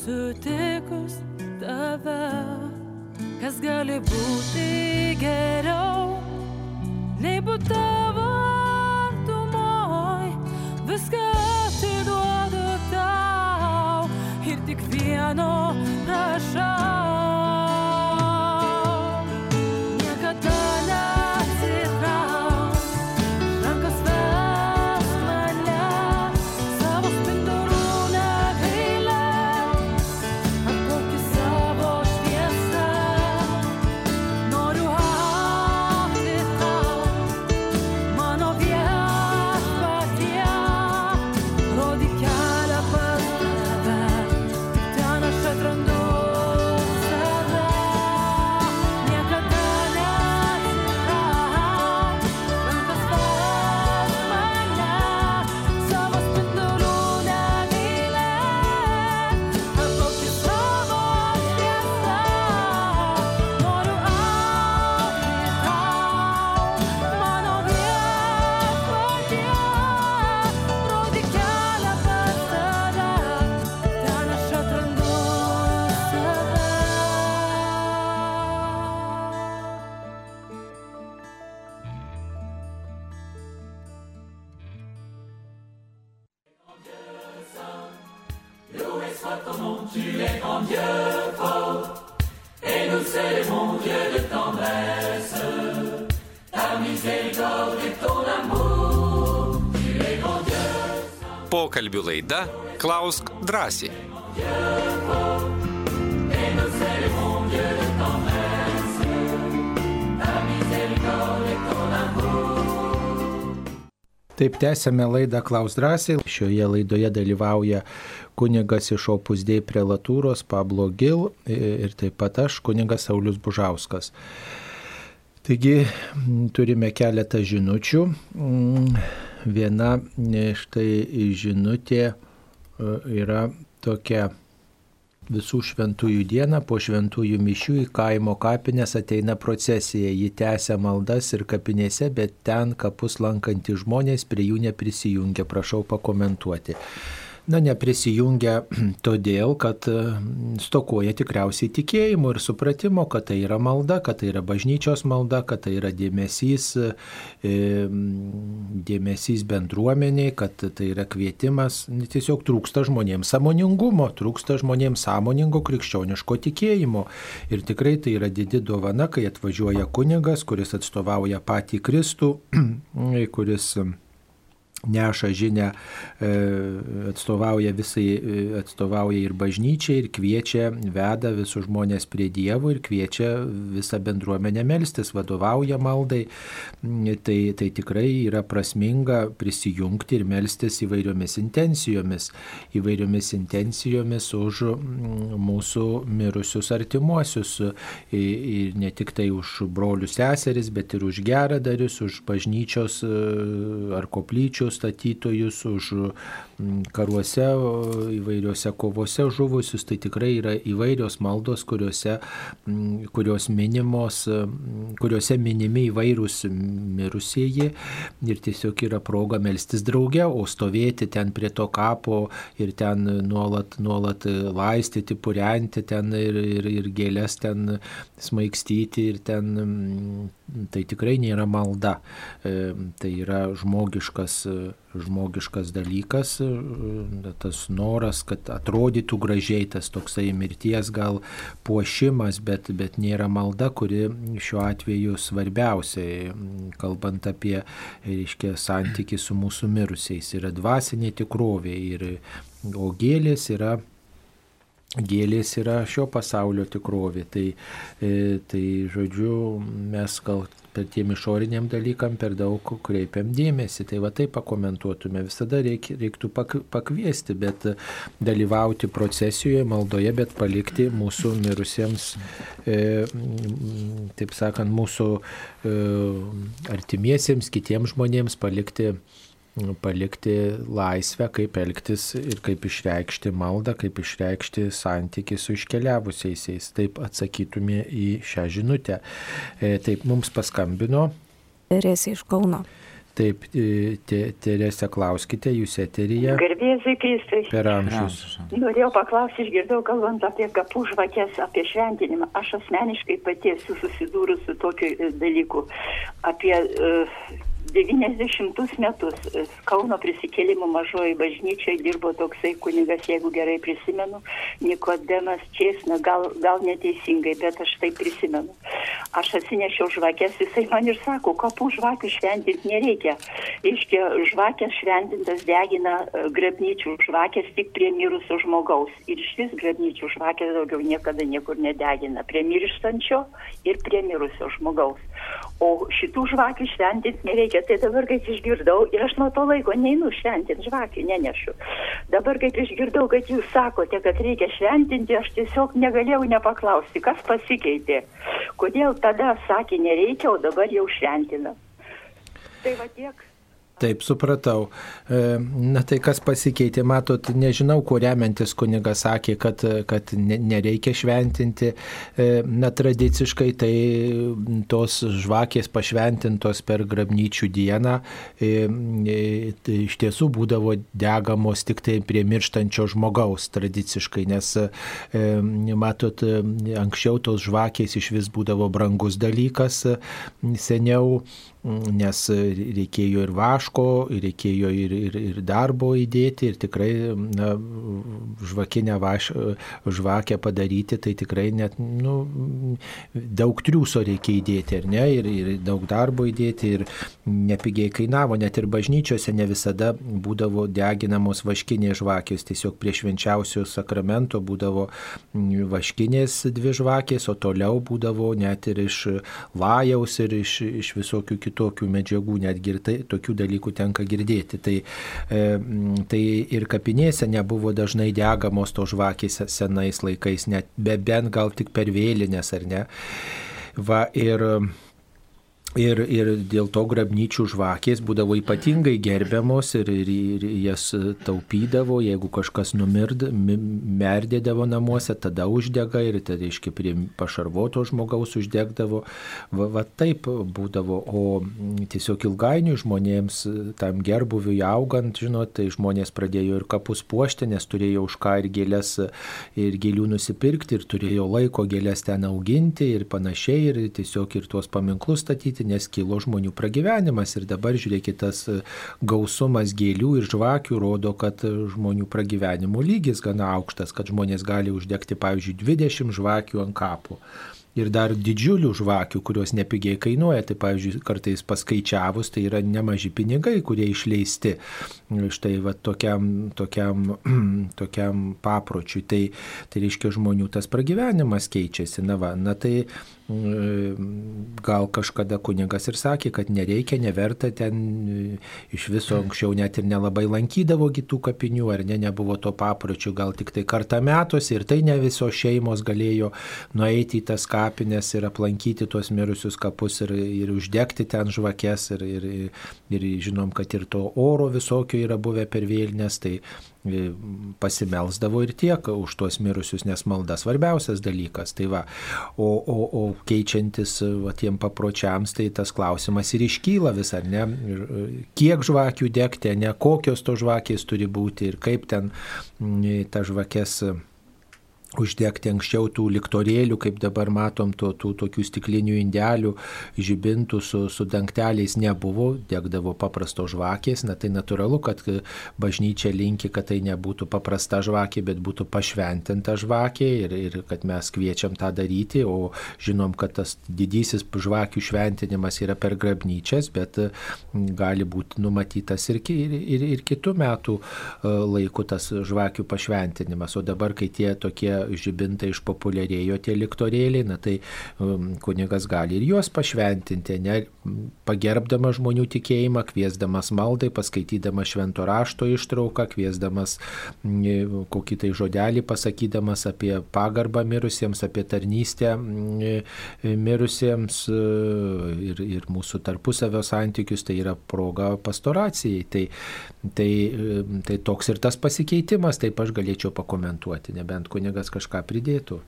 Sutikus tave, kas gali būti geriau, nei būti tavo artumoj, viską atiduodu tau ir tik vieno Pokalbių laida Klausk drąsiai. Taip tęsėme laidą Klaus drąsiai. Šioje laidoje dalyvauja kunigas iš Opusdėjai prelatūros Pablo Gil ir taip pat aš, kunigas Saulis Bužauskas. Taigi turime keletą žinučių. Mm, Viena štai žinutė e, yra tokia visų šventųjų dieną po šventųjų mišių į kaimo kapines ateina procesija. Ji tęsia maldas ir kapinėse, bet ten kapus lankantys žmonės prie jų neprisijungia. Prašau pakomentuoti. Na, neprisijungia todėl, kad e, stokoja tikriausiai tikėjimo ir supratimo, kad tai yra malda, kad tai yra bažnyčios malda, kad tai yra dėmesys, e, dėmesys bendruomeniai, kad tai yra kvietimas. Tiesiog trūksta žmonėms samoningumo, trūksta žmonėms sąmoningo krikščioniško tikėjimo. Ir tikrai tai yra didi dovana, kai atvažiuoja kunigas, kuris atstovauja patį Kristų, kuris neša žinę, e, atstovauja visai, e, atstovauja ir bažnyčiai, ir kviečia, veda visus žmonės prie Dievo ir kviečia visą bendruomenę melstis, vadovauja maldai. Tai, tai tikrai yra prasminga prisijungti ir melstis įvairiomis intencijomis, įvairiomis intencijomis už mm, mūsų mirusius artimuosius. Ir ne tik tai už brolius seseris, bet ir už geradarius, už bažnyčios e, ar koplyčių statytojus, už mm, karuose įvairiuose kovose žuvusius. Tai tikrai yra įvairios maldos, kuriuose, mm, kurios minimos, mm, kuriuose minimi įvairūs mirusieji ir tiesiog yra proga melstis drauge, o stovėti ten prie to kapo ir ten nuolat, nuolat laistyti, purenti ten ir, ir, ir gėlės ten smaigstyti ir ten tai tikrai nėra malda. E, Tai yra žmogiškas, žmogiškas dalykas, e, tas noras, kad atrodytų gražiai, tas toksai mirties gal puošimas, bet, bet nėra malda, kuri šiuo atveju svarbiausia, kalbant apie, reiškia, santyki su mūsų mirusiais. Yra dvasinė tikrovė, ir, o gėlės yra gėlės yra šio pasaulio tikrovė. Tai, e, tai žodžiu, mes gal per tiem išoriniam dalykam per daug kreipiam dėmesį. Tai va taip pakomentuotume. Visada reik, reiktų pak, pakviesti, bet dalyvauti procesijoje, maldoje, bet palikti mūsų mirusiems, e, taip sakant, mūsų e, artimiesiems, kitiems žmonėms palikti palikti laisvę, kaip elgtis ir kaip išreikšti maldą, kaip išreikšti santyki su iškeliavusiais. Taip atsakytume į šią žinutę. E, Taip mums paskambino. Teresė iš Kauno. Taip, e, Te- Teresė, klauskite, jūs eteryje Garbėsiai Kristai. per amžius. Norėjau paklausti, išgirdau kalbant apie kapų žvakės, apie šventinimą. Aš asmeniškai pati esu susidūrus su tokiu e, dalyku. Apie uh, 90 metus Kauno prisikėlimo mažoji bažnyčiai dirbo toksai kunigas, jeigu gerai prisimenu, Nikodemas Česna, gal, gal neteisingai, bet aš tai prisimenu. Aš atsinešiau žvakės, jisai man ir sako, kapų žvakių šventinti nereikia. Iškia, žvakės šventintas degina e, grabnyčių žvakės tik prie mirusio žmogaus. Ir iš vis grabnyčių žvakės daugiau niekada niekur nedegina. Prie mirštančio ir prie mirusio žmogaus. O šitų žvakių šventinti nereikia. Tai dabar, kaip išgirdau, ir aš nuo to laiko neinu šventinti žvakių, nenešu. Dabar, kaip išgirdau, kad jūs sakote, kad reikia šventinti, aš tiesiog negalėjau nepaklausti, kas pasikeitė. Kodėl tada sakė nereikia, o dabar jau šventina. Tai va tiek. Taip, supratau. E, Na tai kas pasikeitė, matot, nežinau, kuo remiantis kunigas sakė, kad, kad ne- nereikia šventinti. E, Na tradiciškai tai tos žvakės pašventintos per grabnyčių dieną e, tai iš tiesų būdavo degamos tik tai prie mirštančio žmogaus tradiciškai, nes matot, anksčiau tos žvakės iš vis būdavo brangus dalykas, seniau nes reikėjo ir vaško, reikėjo ir, ir, ir darbo įdėti, ir tikrai na, žvakinę vaš, žvakę padaryti, tai tikrai net nu, daug triūso reikia įdėti, ne, ir, ir daug darbo įdėti, ir nepigiai kainavo, net ir bažnyčiose ne visada būdavo deginamos vaškinės žvakės, tiesiog prie švenčiausio sakramento būdavo vaškinės dvi žvakės, o toliau būdavo net ir iš lajaus ir iš, iš visokių kitokių medžiagų, netgi ir tai, tokių dalykų tenka girdėti. Tai, e, tai ir kapinėse nebuvo dažnai degamos to žvakės senais laikais, net be bent gal tik per vėlinės ar ne. Va, ir Ir, ir dėl to grabnyčių žvakės būdavo ypatingai gerbiamos ir, ir, ir jas taupydavo, jeigu kažkas numird, mi- merdėdavo namuose, tada uždega ir tai reiškia prie pašarvoto žmogaus uždegdavo. Va, va taip būdavo, o tiesiog ilgainiui žmonėms tam gerbuviui augant, žinot, tai žmonės pradėjo ir kapus puošti, nes turėjo už ką ir gėlės, ir gėlių nusipirkti, ir turėjo laiko gėlės ten auginti ir panašiai, ir tiesiog ir tuos paminklus statyti, nes kilo žmonių pragyvenimas. Ir dabar žiūrėkit, tas gausumas gėlių ir žvakių rodo, kad žmonių pragyvenimo lygis gana aukštas, kad žmonės gali uždegti, pavyzdžiui, 20 žvakių ant kapų. Ir dar didžiulių žvakių, kurios nepigiai kainuoja, tai pavyzdžiui, kartais paskaičiavus, tai yra nemaži pinigai, kurie išleisti štai va, tokiam, tokiam, tokiam papročiui. Tai, tai reiškia, žmonių tas pragyvenimas keičiasi. Na, va, na tai mm, gal kažkada kunigas ir sakė, kad nereikia, neverta ten e, iš viso anksčiau net ir nelabai lankydavo kitų kapinių, ar ne, nebuvo to papročių, gal tik tai kartą metuose ir tai ne visos šeimos galėjo nueiti į tas kapines ir aplankyti tuos mirusius kapus ir, ir uždegti ten žvakes ir, ir, ir žinom, kad ir to oro visokio yra buvę per vėlinės, tai e, pasimelsdavo ir tiek už tuos mirusius, nes malda svarbiausias dalykas. Tai va, o, o, o keičiantis va, tiem papročiams, tai tas klausimas ir iškyla vis, ar ne, ir, e, kiek žvakių degti, ne? Kokios to žvakės turi būti ir kaip ten mm, ta žvakės uždegti anksčiau tų liktorėlių, kaip dabar matom, tų, tų tokių stiklinių indelių, žibintų su, su dangteliais nebuvo, degdavo paprasto žvakės, na tai natūralu, kad bažnyčia linki, kad tai nebūtų paprasta žvakė, bet būtų pašventinta žvakė ir, ir kad mes kviečiam tą daryti, o žinom, kad tas didysis žvakių šventinimas yra per grabnyčias, bet gali būti numatytas ir, ir, ir, ir kitų metų e, laiku tas žvakių pašventinimas, o dabar, kai tie tokie žibintai išpopuliarėjo tie liktorėliai, na tai um, kunigas gali ir juos pašventinti, ne, pagerbdamas žmonių tikėjimą, kviesdamas maldai, paskaitydamas švento rašto ištrauką, kviesdamas mm, kokį tai žodelį, pasakydamas apie pagarbą mirusiems, apie tarnystę mirusiems e, ir, ir mūsų tarpusavio santykius, tai yra proga pastoracijai. Tai, tai, e, tai toks ir tas pasikeitimas, taip aš galėčiau pakomentuoti, nebent kunigas kažką pridėtų.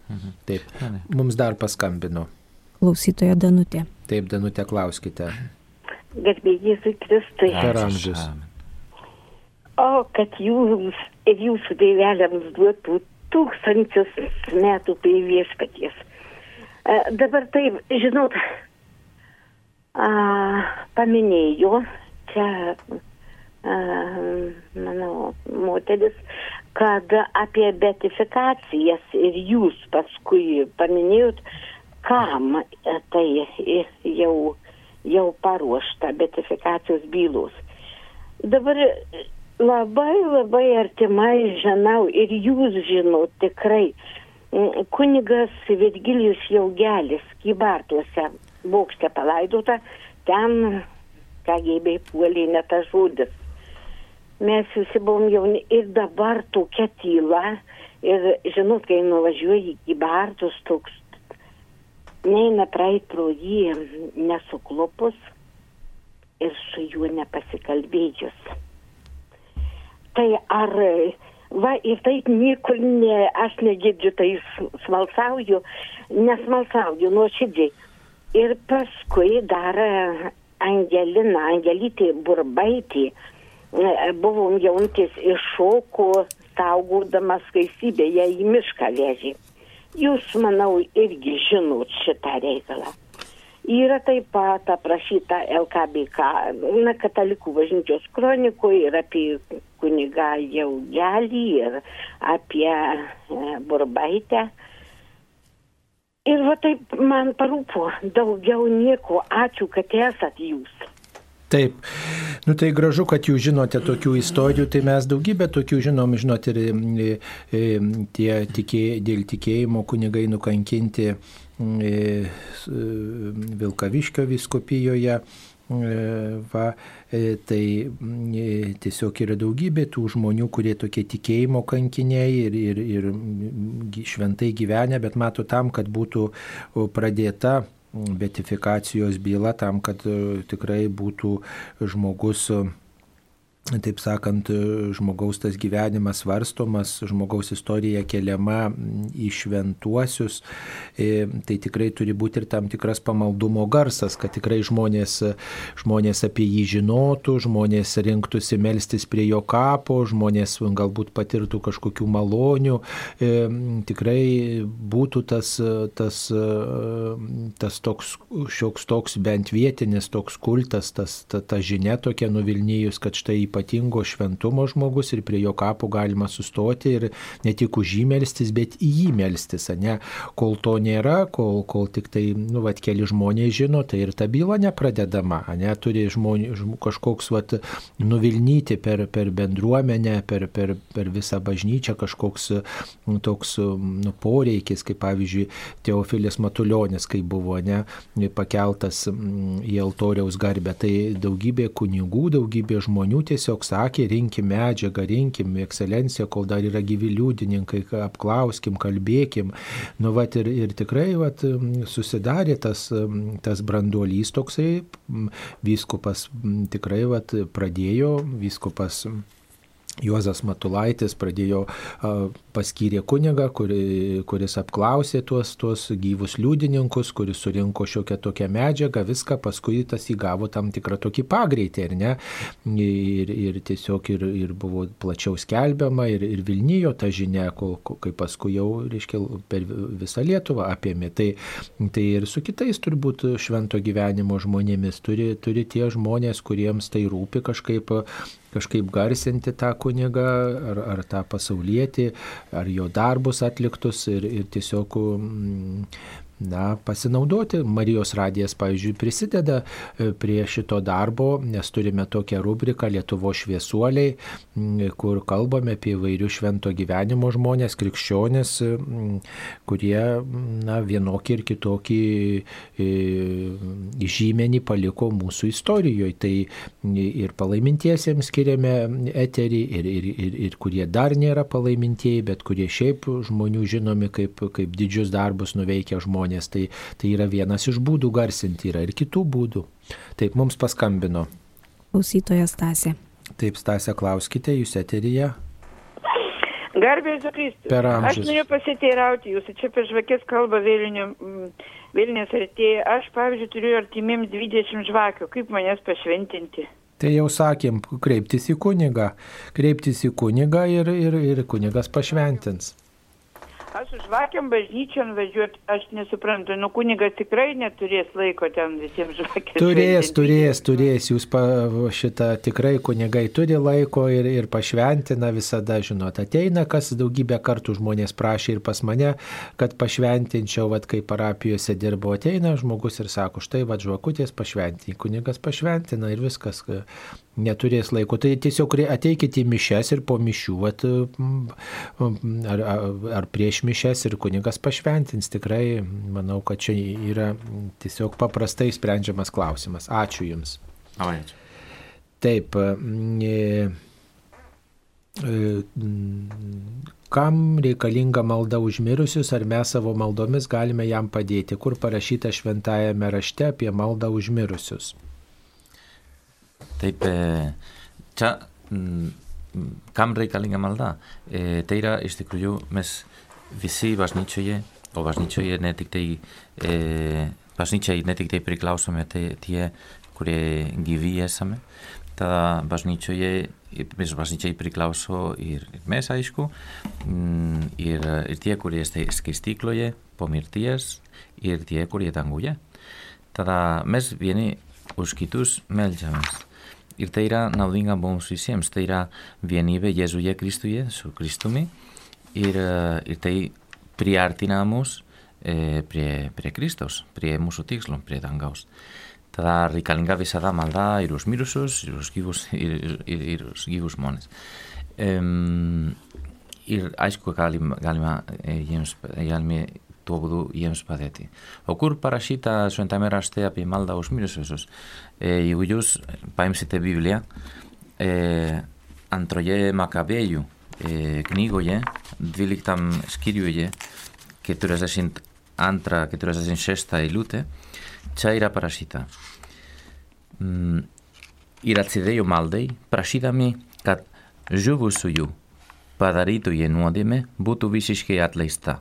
Taip, mums dar paskambino. Klausytoja Danutė. Taip, Danutė, klauskite. Garbėjai Jėzui Kristui. Per amžius. O, kad jūs ir jūsų tėveliams duotų tūkstančius metų prie viešpaties. E, dabar taip, žinot, a, paminėjo čia, a, mano moteris, kad apie beatifikacijas ir jūs paskui paminėjot, kam tai jau, jau paruošta beatifikacijos bylos. Dabar labai labai artimai žinau ir jūs žinot tikrai. Kunigas Virgilijus Jaugelis Kybartuose bokšte palaidota, ten KGB puolė ne tas žodis. Mes visi buvom jauni ir dabar tokia tyla. Ir žinot, kai nuvažiuoji į Kybartus, toks neina praeit pro jį nesuklopus ir su juo nepasikalbėjus. Tai ar, va, ir taip niekur ne, aš negirdžiu, tai smalsauju, nesmalsauju nuoširdžiai. Ir paskui dar Angelina, Angelytė Burbaitė, buvom jauntis iššoko, saugodamas skaistybę, ją į mišką vežė. Jūs, manau, irgi žinot šitą reikalą. Yra taip pat aprašyta LKBK, na, katalikų bažnyčios kronikoje ir apie kunigą Jaugelį ir apie e, Burbaitę. Ir va taip man parūpo daugiau nieko. Ačiū, kad esat jūs. Taip, nu tai gražu, kad jūs žinote tokių istorijų, tai mes daugybę tokių žinom, žinot, ir e, e, tie tikė, dėl tikėjimo kunigai nukankinti e, Vilkaviškio viskupijoje. Va, tai tiesiog yra daugybė tų žmonių, kurie tokie tikėjimo kankiniai ir, ir, ir šventai gyvenę, bet mato tam, kad būtų pradėta betifikacijos byla tam, kad e, tikrai būtų žmogus e, taip sakant, žmogaus tas gyvenimas svarstomas, žmogaus istorija keliama į šventuosius, e, tai tikrai turi būti ir tam tikras pamaldumo garsas, kad tikrai žmonės, žmonės apie jį žinotų, žmonės rinktųsi melstis prie jo kapo, žmonės galbūt patirtų kažkokių malonių, e, tikrai būtų tas, tas, tas toks, šioks toks bent vietinis toks kultas, tas, ta, ta žinia tokia nuvilnyjus, kad štai ypatingo šventumo žmogus ir prie jo kapų galima sustoti ir ne tik už jį melstis, bet į jį melstis, ne? Kol to nėra, kol, kol tik tai, nu, vad, keli žmonės žino, tai ir ta byla nepradedama, ne? Turi žmonė, žm, kažkoks, vad, nuvilnyti per, per bendruomenę, per, per, per visą bažnyčią kažkoks toks nu, poreikis, kaip pavyzdžiui, Teofilis Matuljonis, kai buvo, ne, pakeltas į altoriaus garbę, tai daugybė kunigų, daugybė žmonių tiesiog sakė, rinkim medžiagą, rinkim ekscelenciją, kol dar yra gyvi liudininkai, apklauskim, kalbėkim. Nu, vat, ir, ir tikrai vat, susidarė tas, tas branduolys toksai, vyskupas tikrai vat, pradėjo, vyskupas Juozas Matulaitis pradėjo paskyrė kunigą, kuri, kuris apklausė tuos, tuos gyvus liudininkus, kuris surinko šiokią tokią medžiagą, viską, paskui tas įgavo tam tikrą tokį pagreitį, ar ne? Ir, ir tiesiog ir, ir buvo plačiau skelbiama, ir, ir Vilnijo ta žinia, kai paskui jau, reiškia, per visą Lietuvą apėmė. Tai, tai ir su kitais turbūt švento gyvenimo žmonėmis turi, turi tie žmonės, kuriems tai rūpi kažkaip kažkaip garsinti tą kunigą ar, ar tą pasaulietį, ar jo darbus atliktus ir, ir tiesiog na, pasinaudoti. Marijos radijas, pavyzdžiui, prisideda prie šito darbo, nes turime tokią rubriką Lietuvo šviesuoliai, kur kalbame apie vairių švento gyvenimo žmonės, krikščionis, kurie na, vienokį ir kitokį žymenį paliko mūsų istorijoje. Tai ir palaimintiesiems skiriame eterį, ir, ir, ir, ir kurie dar nėra palaimintieji, bet kurie šiaip žmonių žinomi kaip, kaip didžius darbus nuveikia žmonės. Tai, tai yra vienas iš būdų garsinti, yra ir kitų būdų. Taip mums paskambino. Klausytojas Stasė. Taip, Stasė, klauskite, jūs eteryje. Garbės Kristus. Per amžius. Aš noriu pasiteirauti, jūs čia per žvakės kalba vėlinių, vėlinės artėja. Aš, pavyzdžiui, turiu artimiems 20 žvakių. Kaip manęs pašventinti? Tai jau sakėm, kreiptis į kunigą. Kreiptis į kunigą ir, ir, ir kunigas pašventins. Aš už žvakiam bažnyčion važiuoti, aš nesuprantu, nu kunigas tikrai neturės laiko ten visiems žvakės. Turės, turės, turės, jūs pa, šitą tikrai kunigai turi laiko ir, ir pašventina visada, žinot, ateina, kas daugybę kartų žmonės prašė ir pas mane, kad pašventinčiau, vad kai parapijose dirbo, ateina žmogus ir sako, štai vad žvakutės pašventinti, kunigas pašventina ir viskas neturės laiko. Tai tiesiog ateikite į mišes ir po mišių, vat, ar, ar prieš mišes ir kunigas pašventins. Tikrai manau, kad čia yra tiesiog paprastai sprendžiamas klausimas. Ačiū Jums. Ačiū. Taip. E, e, kam reikalinga malda užmirusius, ar mes savo maldomis galime jam padėti, kur parašyta šventajame rašte apie maldą užmirusius. teipe, eh, txa, mm, kamrei kalinga malda, e, teira istikruju mes visi basnitxoie, o basnitxoie netik tei, eh, e, basnitxei netik tei priklausome te, tie, kure givi esame, eta basnitxoie, mes basnitxei priklauso ir, ir mes aizku, mm, ir, ir tie kure este eskistikloie, pomirties, ir tie kure etanguie. Tada, mes bieni uskituz meltsamaz. Ir tai yra naudinga mums visiems, tai yra vienybė Jėzuje Kristuje, su Kristumi, ir, ir tai priartina mus e, prie, prie Kristaus, prie mūsų tikslo, prie dangaus. Tada reikalinga visada malda ir už mirusius, ir už gyvus, ir, ir, ir už gyvus žmonės. E, ir aišku, galima, galima e, jiems, galime tuo būdu jiems padėti. O kur parašyta šventame rašte apie maldą už mirusiusius? E, jeigu jūs paimsite Bibliją, e, antroje Makabėjų e, knygoje, 12 skyriuje, 42-46 eilutė, čia yra parašyta. Mm, ir atsidėjo maldai, prašydami, kad žuvusiųjų padarytoje nuodėmė būtų visiškai atleista.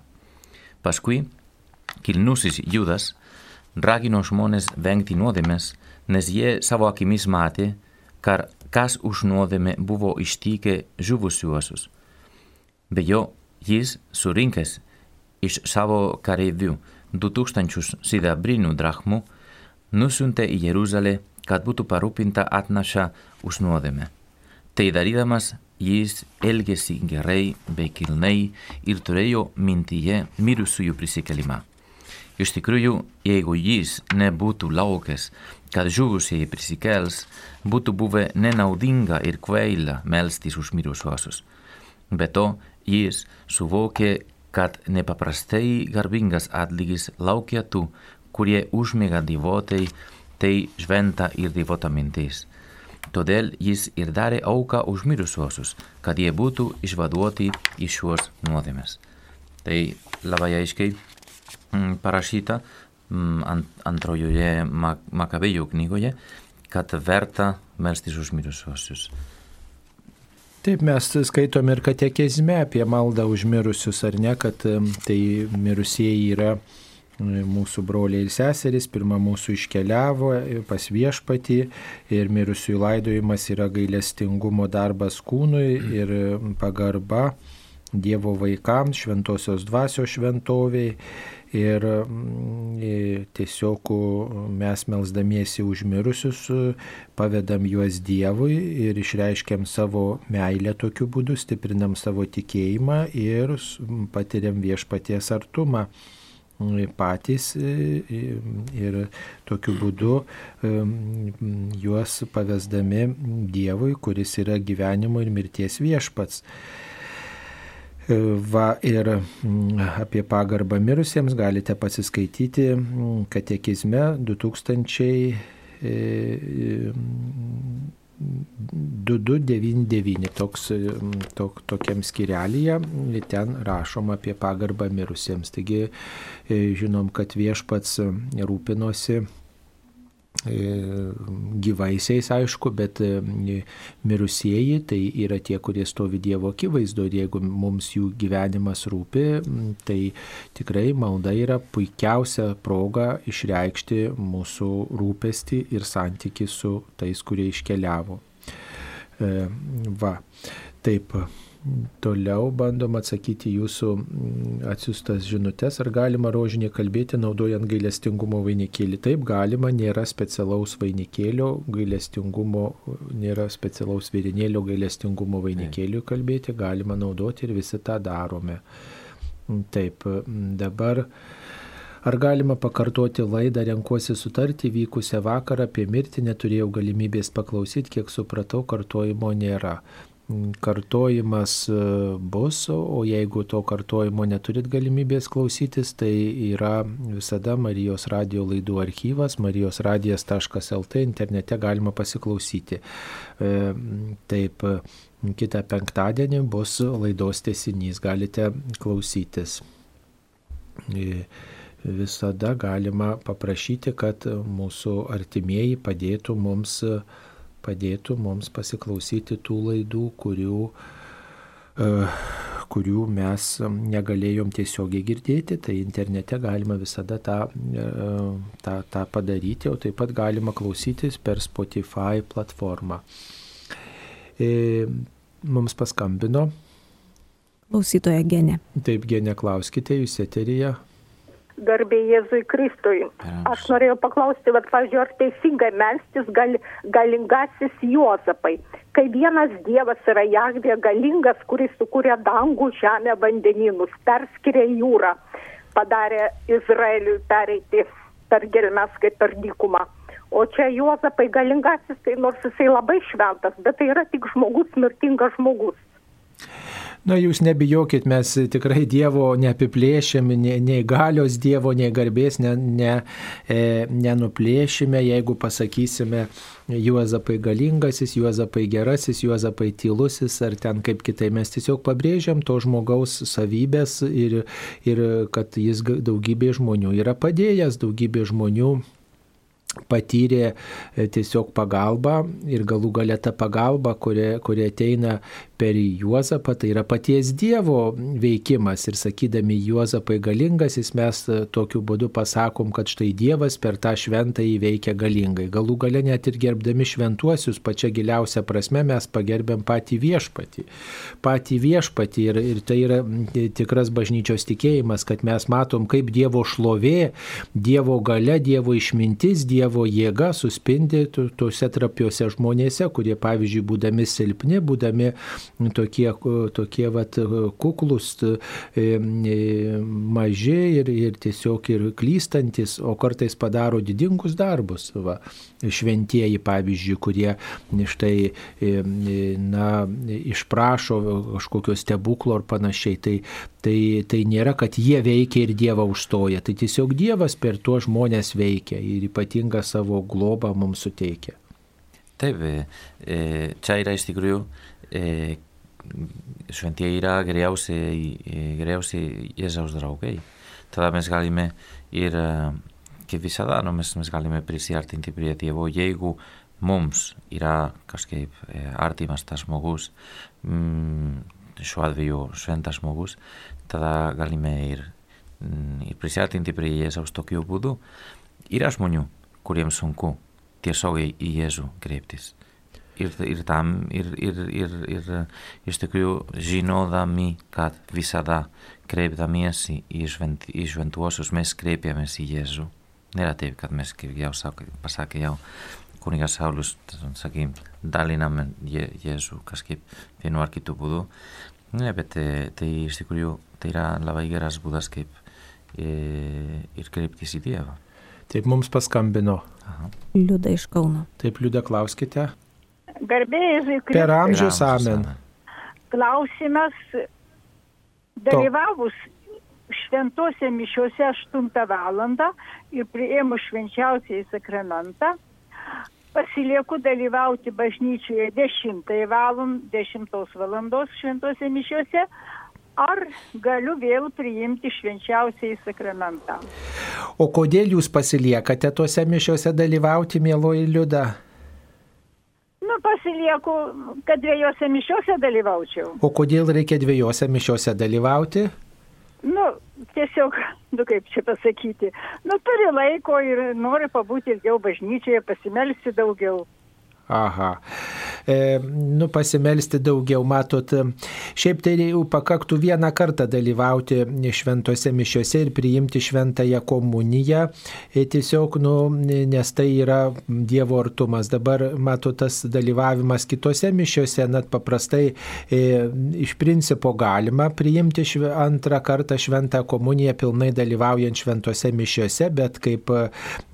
Paskui, kilnusis Judas ragino žmonės vengti nuodėmės, nes jie savo akimis matė, kar, kas už nuodėmę buvo ištikę žuvusiuosius. Be jo, jis surinkęs iš savo kareivių 2000 sidabrinių drachmų, nusiuntė į Jeruzalę, kad būtų parūpinta atnaša už nuodėmę. Tai darydamas jis elgėsi gerai bei kilnai ir turėjo mintyje mirusiųjų prisikelimą. Iš tikrųjų, jeigu jis nebūtų laukęs, kad žuvusieji prisikels, būtų buvę nenaudinga ir kvaila melstis už mirusiuosius. Be to, jis suvokė, kad nepaprastai garbingas atlygis laukia tų, kurie užmėga divotai, tai šventa ir divota mintis. Todėl jis ir darė auką už mirusiuosius, kad jie būtų išvaduoti iš šios nuodėmės. Tai labai aiškiai mm, parašyta mm, ant, antrojoje Mak Makabėjų knygoje, kad verta melstis už mirusiuosius. Taip mes skaitome ir katekizme apie maldą už mirusius, ar ne, kad em, tai mirusieji yra mūsų broliai ir seserys, pirmą mūsų iškeliavo pas viešpatį ir mirusiųjų laidojimas yra gailestingumo darbas kūnui ir pagarba Dievo vaikams, šventosios dvasios šventoviai. Ir mm, tiesiog mes melsdamiesi už mirusius pavedam juos Dievui ir išreiškiam savo meilę tokiu būdu, stiprinam savo tikėjimą ir patiriam viešpaties artumą patys ir tokiu būdu juos pavesdami Dievui, kuris yra gyvenimo ir mirties viešpats. E, Va ir mm, apie pagarbą mirusiems galite pasiskaityti mm, katekizme 2000. E, mm, 2299 toks, tok, tokiam skirelyje, ten rašoma apie pagarbą mirusiems. Taigi e, žinom, kad viešpats rūpinosi gyvaisiais, aišku, bet e, mirusieji tai yra tie, kurie stovi Dievo akivaizdo ir jeigu mums jų gyvenimas rūpi, tai tikrai malda yra puikiausia proga išreikšti mūsų rūpestį ir santyki su tais, kurie iškeliavo. E, Va, taip. Toliau bandom atsakyti jūsų mm, atsiustas žinutės, ar galima rožinį kalbėti naudojant gailestingumo vainikėlį. Taip, galima, nėra specialaus vainikėlio, gailestingumo, nėra specialaus virinėlio gailestingumo vainikėlių kalbėti, galima naudoti ir visi tą darome. Taip, dabar Ar galima pakartoti laidą Renkuosi sutartį vykusią vakarą apie mirtį, neturėjau galimybės paklausyti, kiek supratau, kartojimo nėra. Kartojimas e, bus, o jeigu to kartojimo neturit galimybės klausytis, tai yra visada Marijos radio laidų archyvas, marijosradijas.lt, internete galima pasiklausyti. E, Taip, kitą penktadienį bus laidos tesinys, galite klausytis. E, visada galima paprašyti, kad mūsų artimieji padėtų mums, padėtų mums pasiklausyti tų laidų, kurių, e, kurių mes negalėjom tiesiogiai girdėti, tai internete galima visada tą, e, tą, tą padaryti, o taip pat galima klausytis per Spotify platformą. E, Mums paskambino, Klausytoja genė. taip genė klauskite, jūs eterija. Garbė Jėzui Kristui. Aš norėjau paklausti, bet, pavyzdžiui, ar teisingai melstis gal, galingasis Juozapai. Kai vienas Dievas yra Jahvė galingas, kuris sukūrė dangų, žemę, vandenynus, perskiria jūrą, padarė Izraeliui pereiti per gelmes kaip per dykumą. O čia Juozapai galingasis, tai nors jisai labai šventas, bet tai yra tik žmogus, mirtingas žmogus. Na, jūs nebijokit, mes tikrai Dievo neapiplėšėme, nei, nei galios Dievo, nei garbės ne, ne, e, nenuplėšime, jeigu pasakysime Juozapai galingasis, Juozapai gerasis, Juozapai tylusis, ar ten kaip kitai. Mes tiesiog pabrėžiam to žmogaus savybės ir, ir kad jis daugybė žmonių yra padėjęs, daugybė žmonių patyrė e, tiesiog pagalbą ir galų galia ta pagalba, kuri, kuri ateina per Juozapą, tai yra paties Dievo veikimas ir sakydami Juozapai galingasis mes tokiu būdu pasakom, kad štai Dievas per tą šventą įveikia galingai. Galų galia net ir gerbdami šventuosius pačia giliausia prasme mes pagerbėm patį viešpatį. Patį viešpatį ir, ir tai yra tikras bažnyčios tikėjimas, kad mes matom, kaip Dievo šlovė, Dievo gale, Dievo išmintis, Dievo jėga suspindi tu- tuose trapiuose žmonėse, kurie pavyzdžiui būdami silpni, būdami tokie, tokie vat, kuklus, e, e, maži ir, ir tiesiog ir klystantis, o kartais padaro didingus darbus. Va. Šventieji, pavyzdžiui, kurie štai, e, e, na, išprašo kažkokio stebuklo ar panašiai. Tai, tai, tai nėra, kad jie veikia ir Dievą užstoja. Tai tiesiog Dievas per tuos žmonės veikia ir ypatingą savo globą mums suteikia. Taip, čia yra iš tikrųjų e, šventieji yra geriausiai, e, geriausiai Jėzaus draugai. Tada mes galime ir, e, kaip visada, nu, mes, mes galime prisiartinti prie Dievo, jeigu mums yra kažkaip e, artimas tas žmogus, mm, šiuo atveju šventas žmogus, tada galime ir, mm, ir prisiartinti prie Jėzaus tokiu būdu. Yra žmonių, kuriems sunku tiesiogiai į Jėzų kreiptis. Ir, ir tam, ir, ir, ir, ir iš tikrųjų žinodami, kad visada kreipdamiesi į, švent, į šventuosius mes kreipiamės į Jėzų. Nėra taip, kad mes, kaip jau sakė, pasakė jau kunigas Saulis, sakykim, daliname Je, Jėzų kažkaip vienu ar kitu būdu. Ne, bet tai iš tikrųjų tai yra labai geras būdas, kaip e, ir kreiptis į Dievą. Taip mums paskambino. Aha. Liuda iš Kauno. Taip, Liuda, klauskite. Garbėjai Per amžius amen. Klausimas dalyvavus šventose mišiuose 8 valandą ir priėmus švenčiausiai sakramentą, pasilieku dalyvauti bažnyčioje 10 valandą, 10 valandos šventose mišiuose, ar galiu vėl priimti švenčiausiai sakramentą. O kodėl jūs pasiliekate tuose mišiuose dalyvauti, mėloji Liuda? Nu, pasilieku, kad dviejose mišiuose dalyvaučiau. O kodėl reikia dviejose mišiuose dalyvauti? Nu, tiesiog, nu kaip čia pasakyti, nu turi laiko ir nori pabūti ilgiau bažnyčioje, pasimelsti daugiau. Aha. E, nu, pasimelsti daugiau, matot, šiaip tai jau pakaktų vieną kartą dalyvauti šventose mišiuose ir priimti šventąją komuniją, e, tiesiog, nu, nes tai yra Dievo artumas. Dabar, matot, tas dalyvavimas kitose mišiuose, net paprastai e, iš principo galima priimti šve, antrą kartą šventą komuniją pilnai dalyvaujant šventose mišiuose, bet kaip e,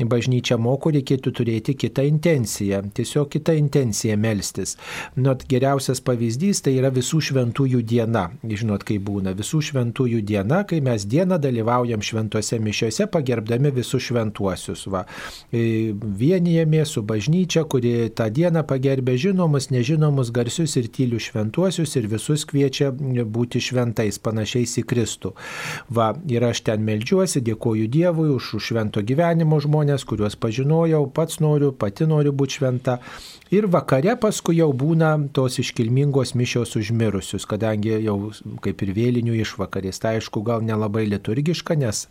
bažnyčia moko, reikėtų turėti kitą intenciją. Tiesiog kitą intenciją melstis. Not geriausias pavyzdys tai yra visų šventųjų diena. Žinot, kaip būna visų šventųjų diena, kai mes dieną dalyvaujam šventose mišiuose, pagerbdami visus šventuosius. Va. E, Vienijame su bažnyčia, kuri tą dieną pagerbė žinomus, nežinomus, garsius ir tylius šventuosius ir visus kviečia būti šventais, panašiais į Kristų. Va, ir aš ten melžiuosi, dėkoju Dievui už švento gyvenimo žmonės, kuriuos pažinojau, pats noriu, pati noriu būti šventa. Ir vakare paskui jau būna tos iškilmingos mišios užmirusius, kadangi jau kaip ir vėlinių išvakarės. Tai aišku, gal nelabai liturgiška, nes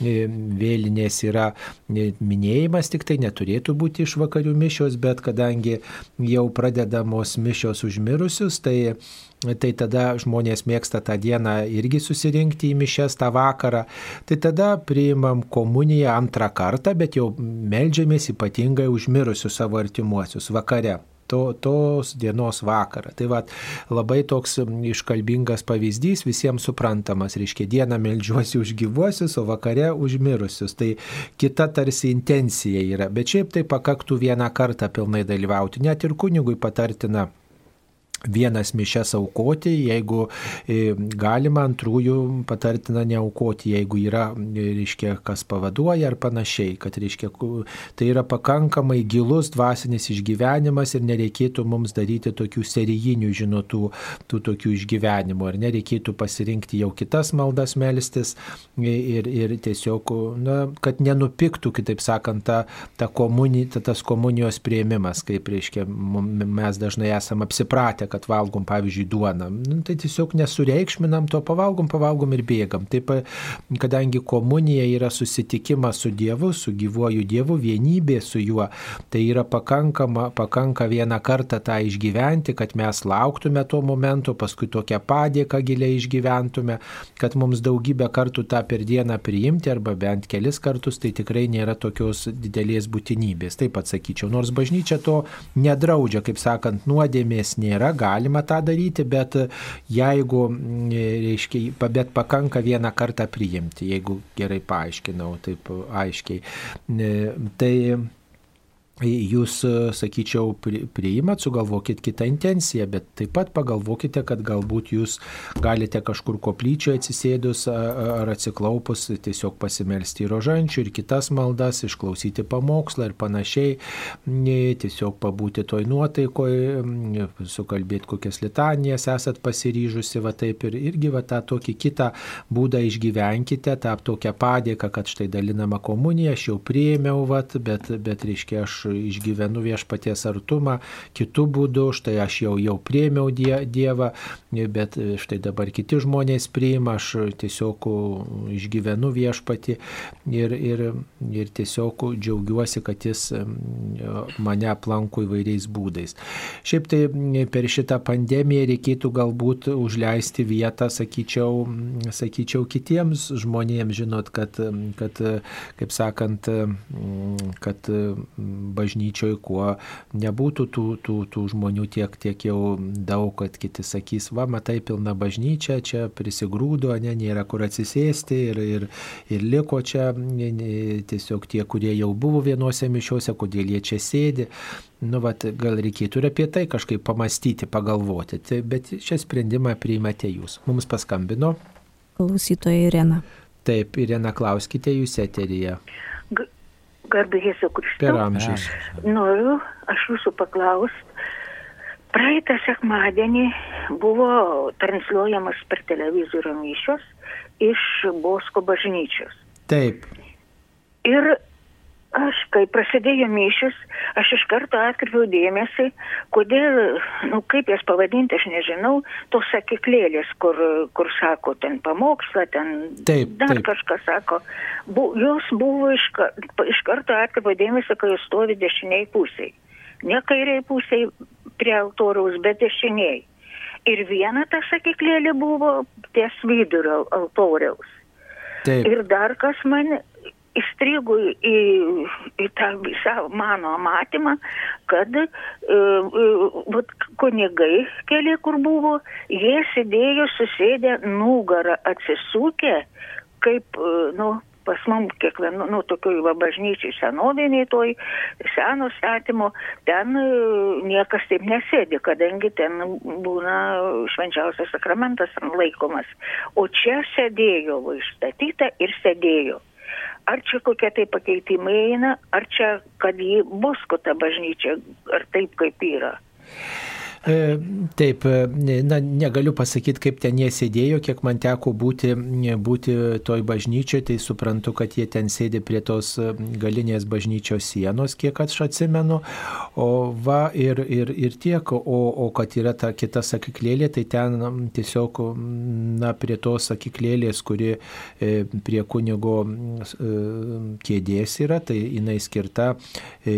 e, vėlinės yra e, minėjimas, tik tai neturėtų būti išvakarių mišios, bet kadangi jau pradedamos mišios užmirusius, tai Tai tada žmonės mėgsta tą dieną irgi susirinkti į mišes tą vakarą. Tai tada priimam komuniją antrą kartą, bet jau melžiamės ypatingai užmirusius savo artimuosius vakare to, tos dienos vakarą. Tai va, labai toks iškalbingas pavyzdys, visiems suprantamas, reiškia dieną melžiuosi už gyvuosius, o vakare už mirusius. Tai kita tarsi intencija yra, bet šiaip tai pakaktų vieną kartą pilnai dalyvauti, net ir kunigui patartina vienas mišes aukoti, jeigu e, galima antrųjų patartina neaukoti, jeigu yra, e, reiškia, kas pavaduoja ar panašiai, kad, reiškia, tai yra pakankamai gilus dvasinis išgyvenimas ir nereikėtų mums daryti tokių serijinių, žinot, tų, tų tokių išgyvenimų, ar nereikėtų pasirinkti jau kitas maldas melstis ir, ir tiesiog, na, kad nenupiktų, kitaip sakant, ta, ta komuni, ta, tas komunijos prieimimas, kaip, reiškia, mes dažnai esame apsipratę, kad valgom, pavyzdžiui, duoną. Nu, tai tiesiog nesureikšminam to, pavalgom, pavalgom ir bėgam. Taip, kadangi komunija yra susitikimas su Dievu, su gyvuoju Dievu, vienybė su juo, tai yra pakankama, pakanka vieną kartą tą išgyventi, kad mes lauktume to momento, paskui tokią padėką giliai išgyventume, kad mums daugybę kartų tą per dieną priimti arba bent kelis kartus, tai tikrai nėra tokios didelės būtinybės. Taip atsakyčiau. Nors bažnyčia to nedraudžia, kaip sakant, nuodėmės nėra, galima tą daryti, bet jeigu, mm, reiškia, bet pakanka vieną kartą priimti, jeigu gerai paaiškinau, taip aiškiai. Tai jūs, sakyčiau, pri- priimat, sugalvokit kitą intenciją, bet taip pat pagalvokite, kad galbūt jūs galite kažkur koplyčioje atsisėdus ar atsiklaupus tiesiog pasimelsti rožančių ir kitas maldas, išklausyti pamokslą ir panašiai, tiesiog pabūti toj nuotaikoje, sukalbėti kokias litanijas esat pasiryžusi, va taip ir irgi va tą tokį kitą būdą išgyvenkite, tą tokią padėką, kad štai dalinama komunija, aš jau priėmiau, vat, bet, bet reiškia, aš išgyvenu viešpaties artumą kitų būdų, štai aš jau, jau priėmiau die, Dievą, bet štai dabar kiti žmonės priima, aš tiesiog išgyvenu viešpatį ir, ir, ir tiesiog džiaugiuosi, kad jis mane aplanko įvairiais būdais. Šiaip tai per šitą pandemiją reikėtų galbūt užleisti vietą, sakyčiau, sakyčiau kitiems žmonėms, žinot, kad, kad kaip sakant, kad bažnyčioje kuo nebūtų tų, tų, tų žmonių tiek, tiek jau daug, kad kiti sakys, va, matai, pilna bažnyčia, čia prisigrūdo, ne, nėra kur atsisėsti ir, ir, ir liko čia tiesiog tie, kurie jau buvo vienose mišiuose, kodėl jie čia sėdi. Nu, vat, gal reikėtų ir apie tai kažkaip pamastyti, pagalvoti, tai, bet šią sprendimą priimate jūs. Mums paskambino. Klausytoja Irena. Taip, Irena, klauskite jūs eteryje. Garbė Jėzų Kristau. Per amžius. Noriu aš jūsų paklausti. Praeitą sekmadienį buvo transliuojamas per televizorių mišios iš Bosko bažnyčios. Taip. Ir aš, kai prasidėjo mišius, aš iš karto atkreipiau dėmesį, kodėl, nu kaip jas pavadinti, aš nežinau, tos sakiklėlės, kur, kur sako, ten pamokslą, ten Taip, dar taip. kažkas sako, bu, jos buvo iš, iš karto atkreipiau dėmesį, kai jos stovi dešiniai pusiai. Ne kairiai pusiai prie altoriaus, bet dešiniai. Ir viena ta sakiklėlė buvo ties vidurio altoriaus. Taip. Ir dar kas man įstrigo į, į tą visą mano matymą, kad e, e, kunigai keli, kur buvo, jie sėdėjo susėdę nugarą atsisukę, kaip, e, nu, pas mum kiekvienu, nu, tokioj va bažnyčiai senoviniai toj, seno statymo, ten e, niekas taip nesėdi, kadangi ten būna švenčiausias sakramentas laikomas. O čia sėdėjo, va, išstatyta ir sėdėjo. Ar čia kokie tai pakeitimai eina, ar čia, kad jį busko ta bažnyčia, ar taip kaip yra. E, Taip, e, na, negaliu pasakyti, kaip ten jie sėdėjo, kiek man teko būti, būti toj bažnyčioje, tai suprantu, kad jie ten sėdi prie tos e, galinės bažnyčios sienos, kiek aš atsimenu, o va ir, ir, ir tiek, o, o kad yra ta kita sakiklėlė, tai ten tiesiog, na, prie tos sakiklėlės, kuri e, prie kunigo e, kėdės yra, tai jinai skirta e,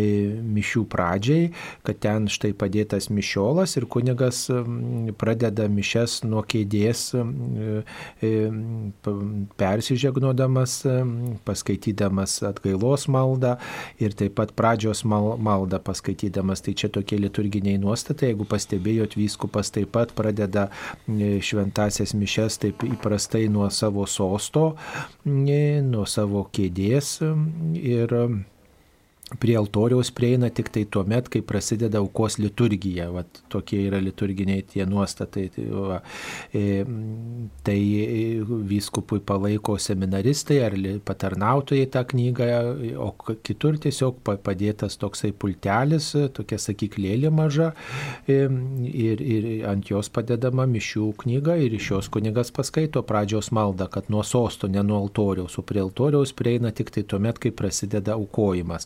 mišių pradžiai, kad ten štai padėtas mišiolas ir kunigas pradeda mišes nuo kėdės, e, persižegnodamas, paskaitydamas atgailos maldą ir taip pat pradžios mal- maldą paskaitydamas. Tai čia tokie liturginiai nuostatai, jeigu pastebėjot, vyskupas taip pat pradeda mm, šventasias mišes taip įprastai nuo savo sosto, mm, nuo savo kėdės ir prie altoriaus prieina tik tai tuo met, kai prasideda aukos liturgija. Vat tokie yra liturginiai tie nuostatai. Tai, va, e, tai vyskupui palaiko seminaristai ar patarnautojai tą knygą, o kitur tiesiog pa- padėtas toksai pultelis, tokia sakyklėlė maža e, ir, ir ant jos padedama mišių knyga ir iš jos kunigas paskaito pradžios maldą, kad nuo sosto, ne nuo altoriaus, o prie altoriaus prieina tik tai tuo met, kai prasideda aukojimas.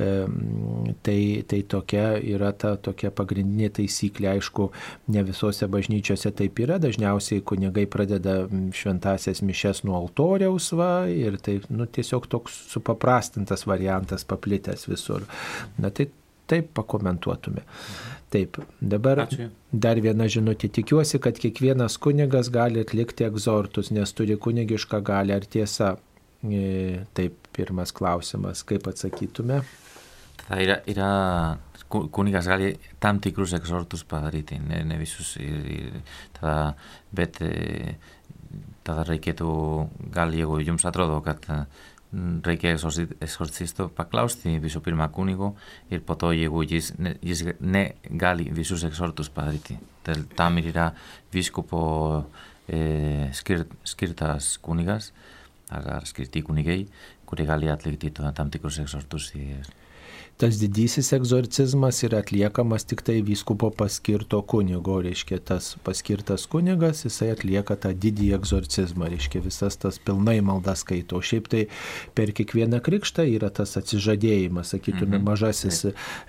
Tai, tai tokia yra ta tokia pagrindinė taisyklė. Aišku, ne visose bažnyčiose taip yra. Dažniausiai kunigai pradeda šventasias mišes nuo altoriaus va, ir tai nu, tiesiog toks supaprastintas variantas paplitęs visur. Na tai taip pakomentuotume. Taip, dabar Ačiū. dar viena žinutė. Tikiuosi, kad kiekvienas kunigas gali atlikti egzortus, nes turi kunigišką galę. Ar tiesa? E, Taip, pirmas klausimas. Kaip atsakytume? Tada yra, yra ku- kunigas gali tam tikrus exhortus padaryti, ne, ne visus. Ir, ir, tada, bet e, tada reikėtų, gal jeigu jums atrodo, kad e, reikia exorci- exorcisto paklausti visų pirma kunigo ir po to jeigu jis, ne, jis negali visus exhortus padaryti. Tel- Tam ir yra viskupo e, skirt, skirtas kunigas, ar, ar skirti kunigai, kurie gali atlikti to- tam tikrus exhortus. Ir, Tas didysis egzorcizmas yra atliekamas tik tai vyskupo paskirto kunigo, reiškia tas paskirtas kunigas, jisai atlieka tą didįjį egzorcizmą, reiškia visas tas pilnai maldas skaito. O šiaip tai per kiekvieną krikštą yra tas atsižadėjimas, sakytume, Mhm. mažasis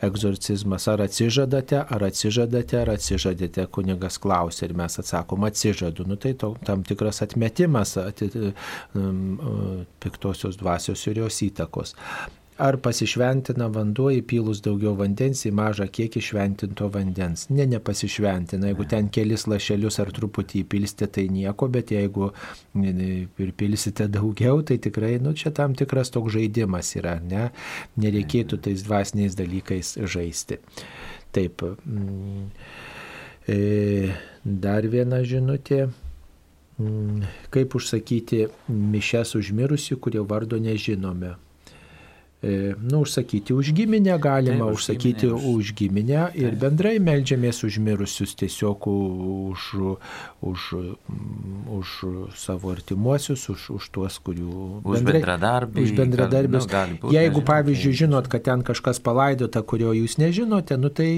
egzorcizmas. Ar atsižadate, ar atsižadate, ar atsižadate, kunigas klausia ir mes atsakom atsižadu. Nu tai to, tam tikras atmetimas ati, um, uh, piktosios dvasios ir jos įtakos. Ar pasišventina vanduo įpylus daugiau vandens į mažą kiekį šventinto vandens? Ne, nepasišventina. Jeigu ten kelis lašelius ar truputį įpilsite, tai nieko, bet jeigu ne, pripilsite daugiau, tai tikrai, nu, čia tam tikras toks žaidimas yra, ne? Nereikėtų tais dvasiniais dalykais žaisti. Taip. mm, E, dar viena žinutė. Mm, Kaip užsakyti mišes užmirusių, kurio vardo nežinome? E, Nu, užsakyti už giminę galima, Taip, už užsakyti giminę, už- už giminę ir bendrai melžiamės užmirusius tiesiog už, už, mm, už savo artimuosius, už, už tuos, kurių Už bendradarbį, Už bendradarbius. gal- nu, būt, Jeigu, nežinau, pavyzdžiui, tai- žinot, kad ten kažkas palaidota, kurio jūs nežinote, nu tai,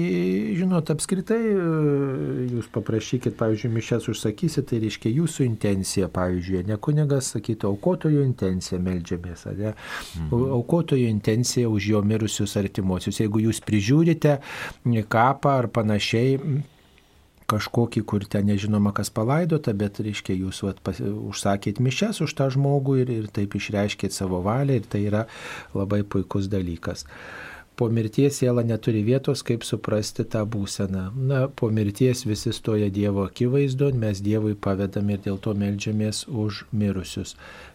žinot, apskritai e, jūs paprašykit, pavyzdžiui, mišes užsakysit, tai reiškia jūsų intencija, pavyzdžiui, ne kunigas sakytų, aukotojo intencija melžiamės, ar ne? Mhm. Aukotojo intencija už jo mirusius artimuosius. Jeigu jūs prižiūrite kapą ar panašiai, kažkokį, kur ten nežinoma, kas palaidota, bet, reiškia, jūs vat, pas, užsakėt mišes už tą žmogų ir, ir taip išreiškėt savo valią ir tai yra labai puikus dalykas. Po mirties siela neturi vietos, kaip suprasti tą būseną. Na, po mirties visi stoja Dievo akivaizdu, mes Dievui pavedame ir dėl to melžiamės už mirusius.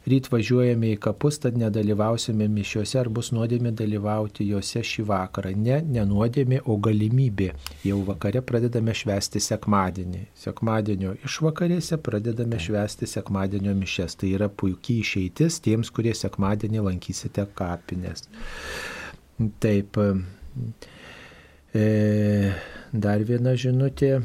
Ryt važiuojame į kapus, tad nedalyvausime mišiuose ar bus nuodėmė dalyvauti juose šį vakarą. Ne, nenuodėmė, o galimybė. Jau vakare pradedame švęsti sekmadienį. Sekmadienio išvakarėse pradedame švęsti sekmadienio mišes. Tai yra puikiai išeitis tiems, kurie sekmadienį lankysite kapinės. Taip. E, dar viena žinutė.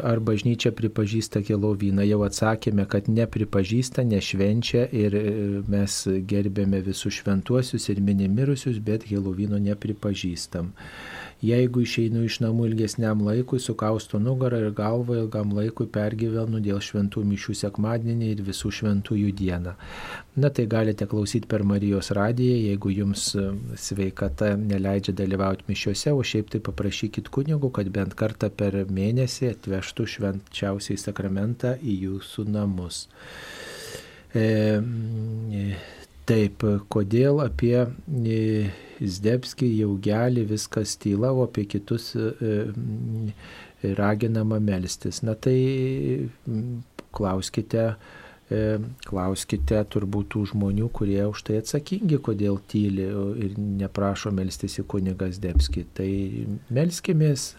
Ar bažnyčia pripažįsta Helovyną? Jau atsakėme, kad nepripažįsta, nešvenčia ir e, mes gerbėme visus šventuosius ir minimirusius, bet Helovyno nepripažįstam. Jeigu išeinu iš namų ilgesniam laikui, sukausto nugarą ir galvą ilgam laikui pergyvenu dėl šventų mišių sekmadienį ir visų šventųjų dieną. Na tai galite klausyti per Marijos radiją, jeigu jums e, sveikata neleidžia dalyvauti mišiuose, o šiaip tai paprašykit kunigų, kad bent kartą per mėnesį atvežtų švenčiausiai sakramentą į jūsų namus. E, e, Taip, kodėl apie e, Zdebskį jaugelį viskas tyla, o apie kitus e, e, raginama melstis. Na tai klauskite, e, klauskite turbūt tų žmonių, kurie už tai atsakingi, kodėl tyli ir neprašo melstis į kunigas Zdebskį. Tai melskimės.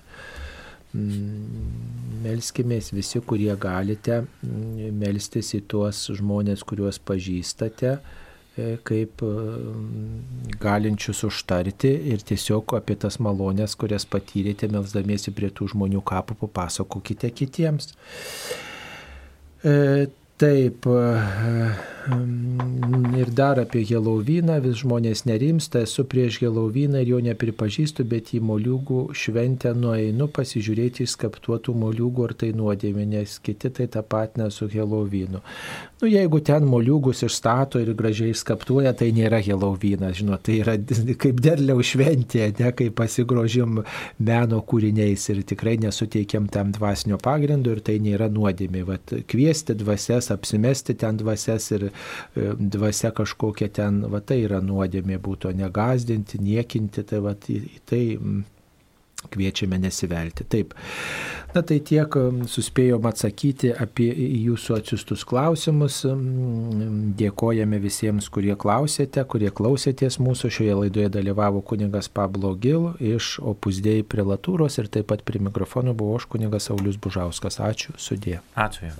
Melskimės visi, kurie galite melstis į tuos žmonės, kuriuos pažįstate, kaip e, galinčius užtarti ir tiesiog apie tas malonės, kurias patyrėte, melsdamiesi prie tų žmonių kapų, papasakokite kitiems. Taip, ir dar apie Helovyną, vis žmonės nerimsta, esu prieš Helovyną ir jo nepripažįstu, bet į moliūgų šventę nueinu pasižiūrėti išskaptuotų moliūgų, ar tai nuodėmė, nes kiti tai tapatina su Helovynu. Nu, jeigu ten moliūgus išstato ir gražiai išskaptuoja, tai nėra Helovynas, žinot, tai yra kaip derliau šventė, ne kaip pasigrožim meno kūriniais ir tikrai nesuteikiam tam dvasinio pagrindo ir tai nėra nuodėmė. Vat, kviesti dvasias apsimesti ten dvasias ir e, dvasia kažkokia ten, va tai yra nuodėmė būtų, negazdinti, niekinti, tai va tai kviečiame nesivelti. Taip. Na tai tiek suspėjom atsakyti apie jūsų atsiustus klausimus. Dėkojame visiems, kurie klausėte, kurie klausėtės mūsų. Šioje laidoje dalyvavo kuningas Pablo Gil iš opusdėjai prelatūros ir taip pat prie mikrofono buvo aš kuningas Saulis Bužauskas. Ačiū, sudė. Ačiū.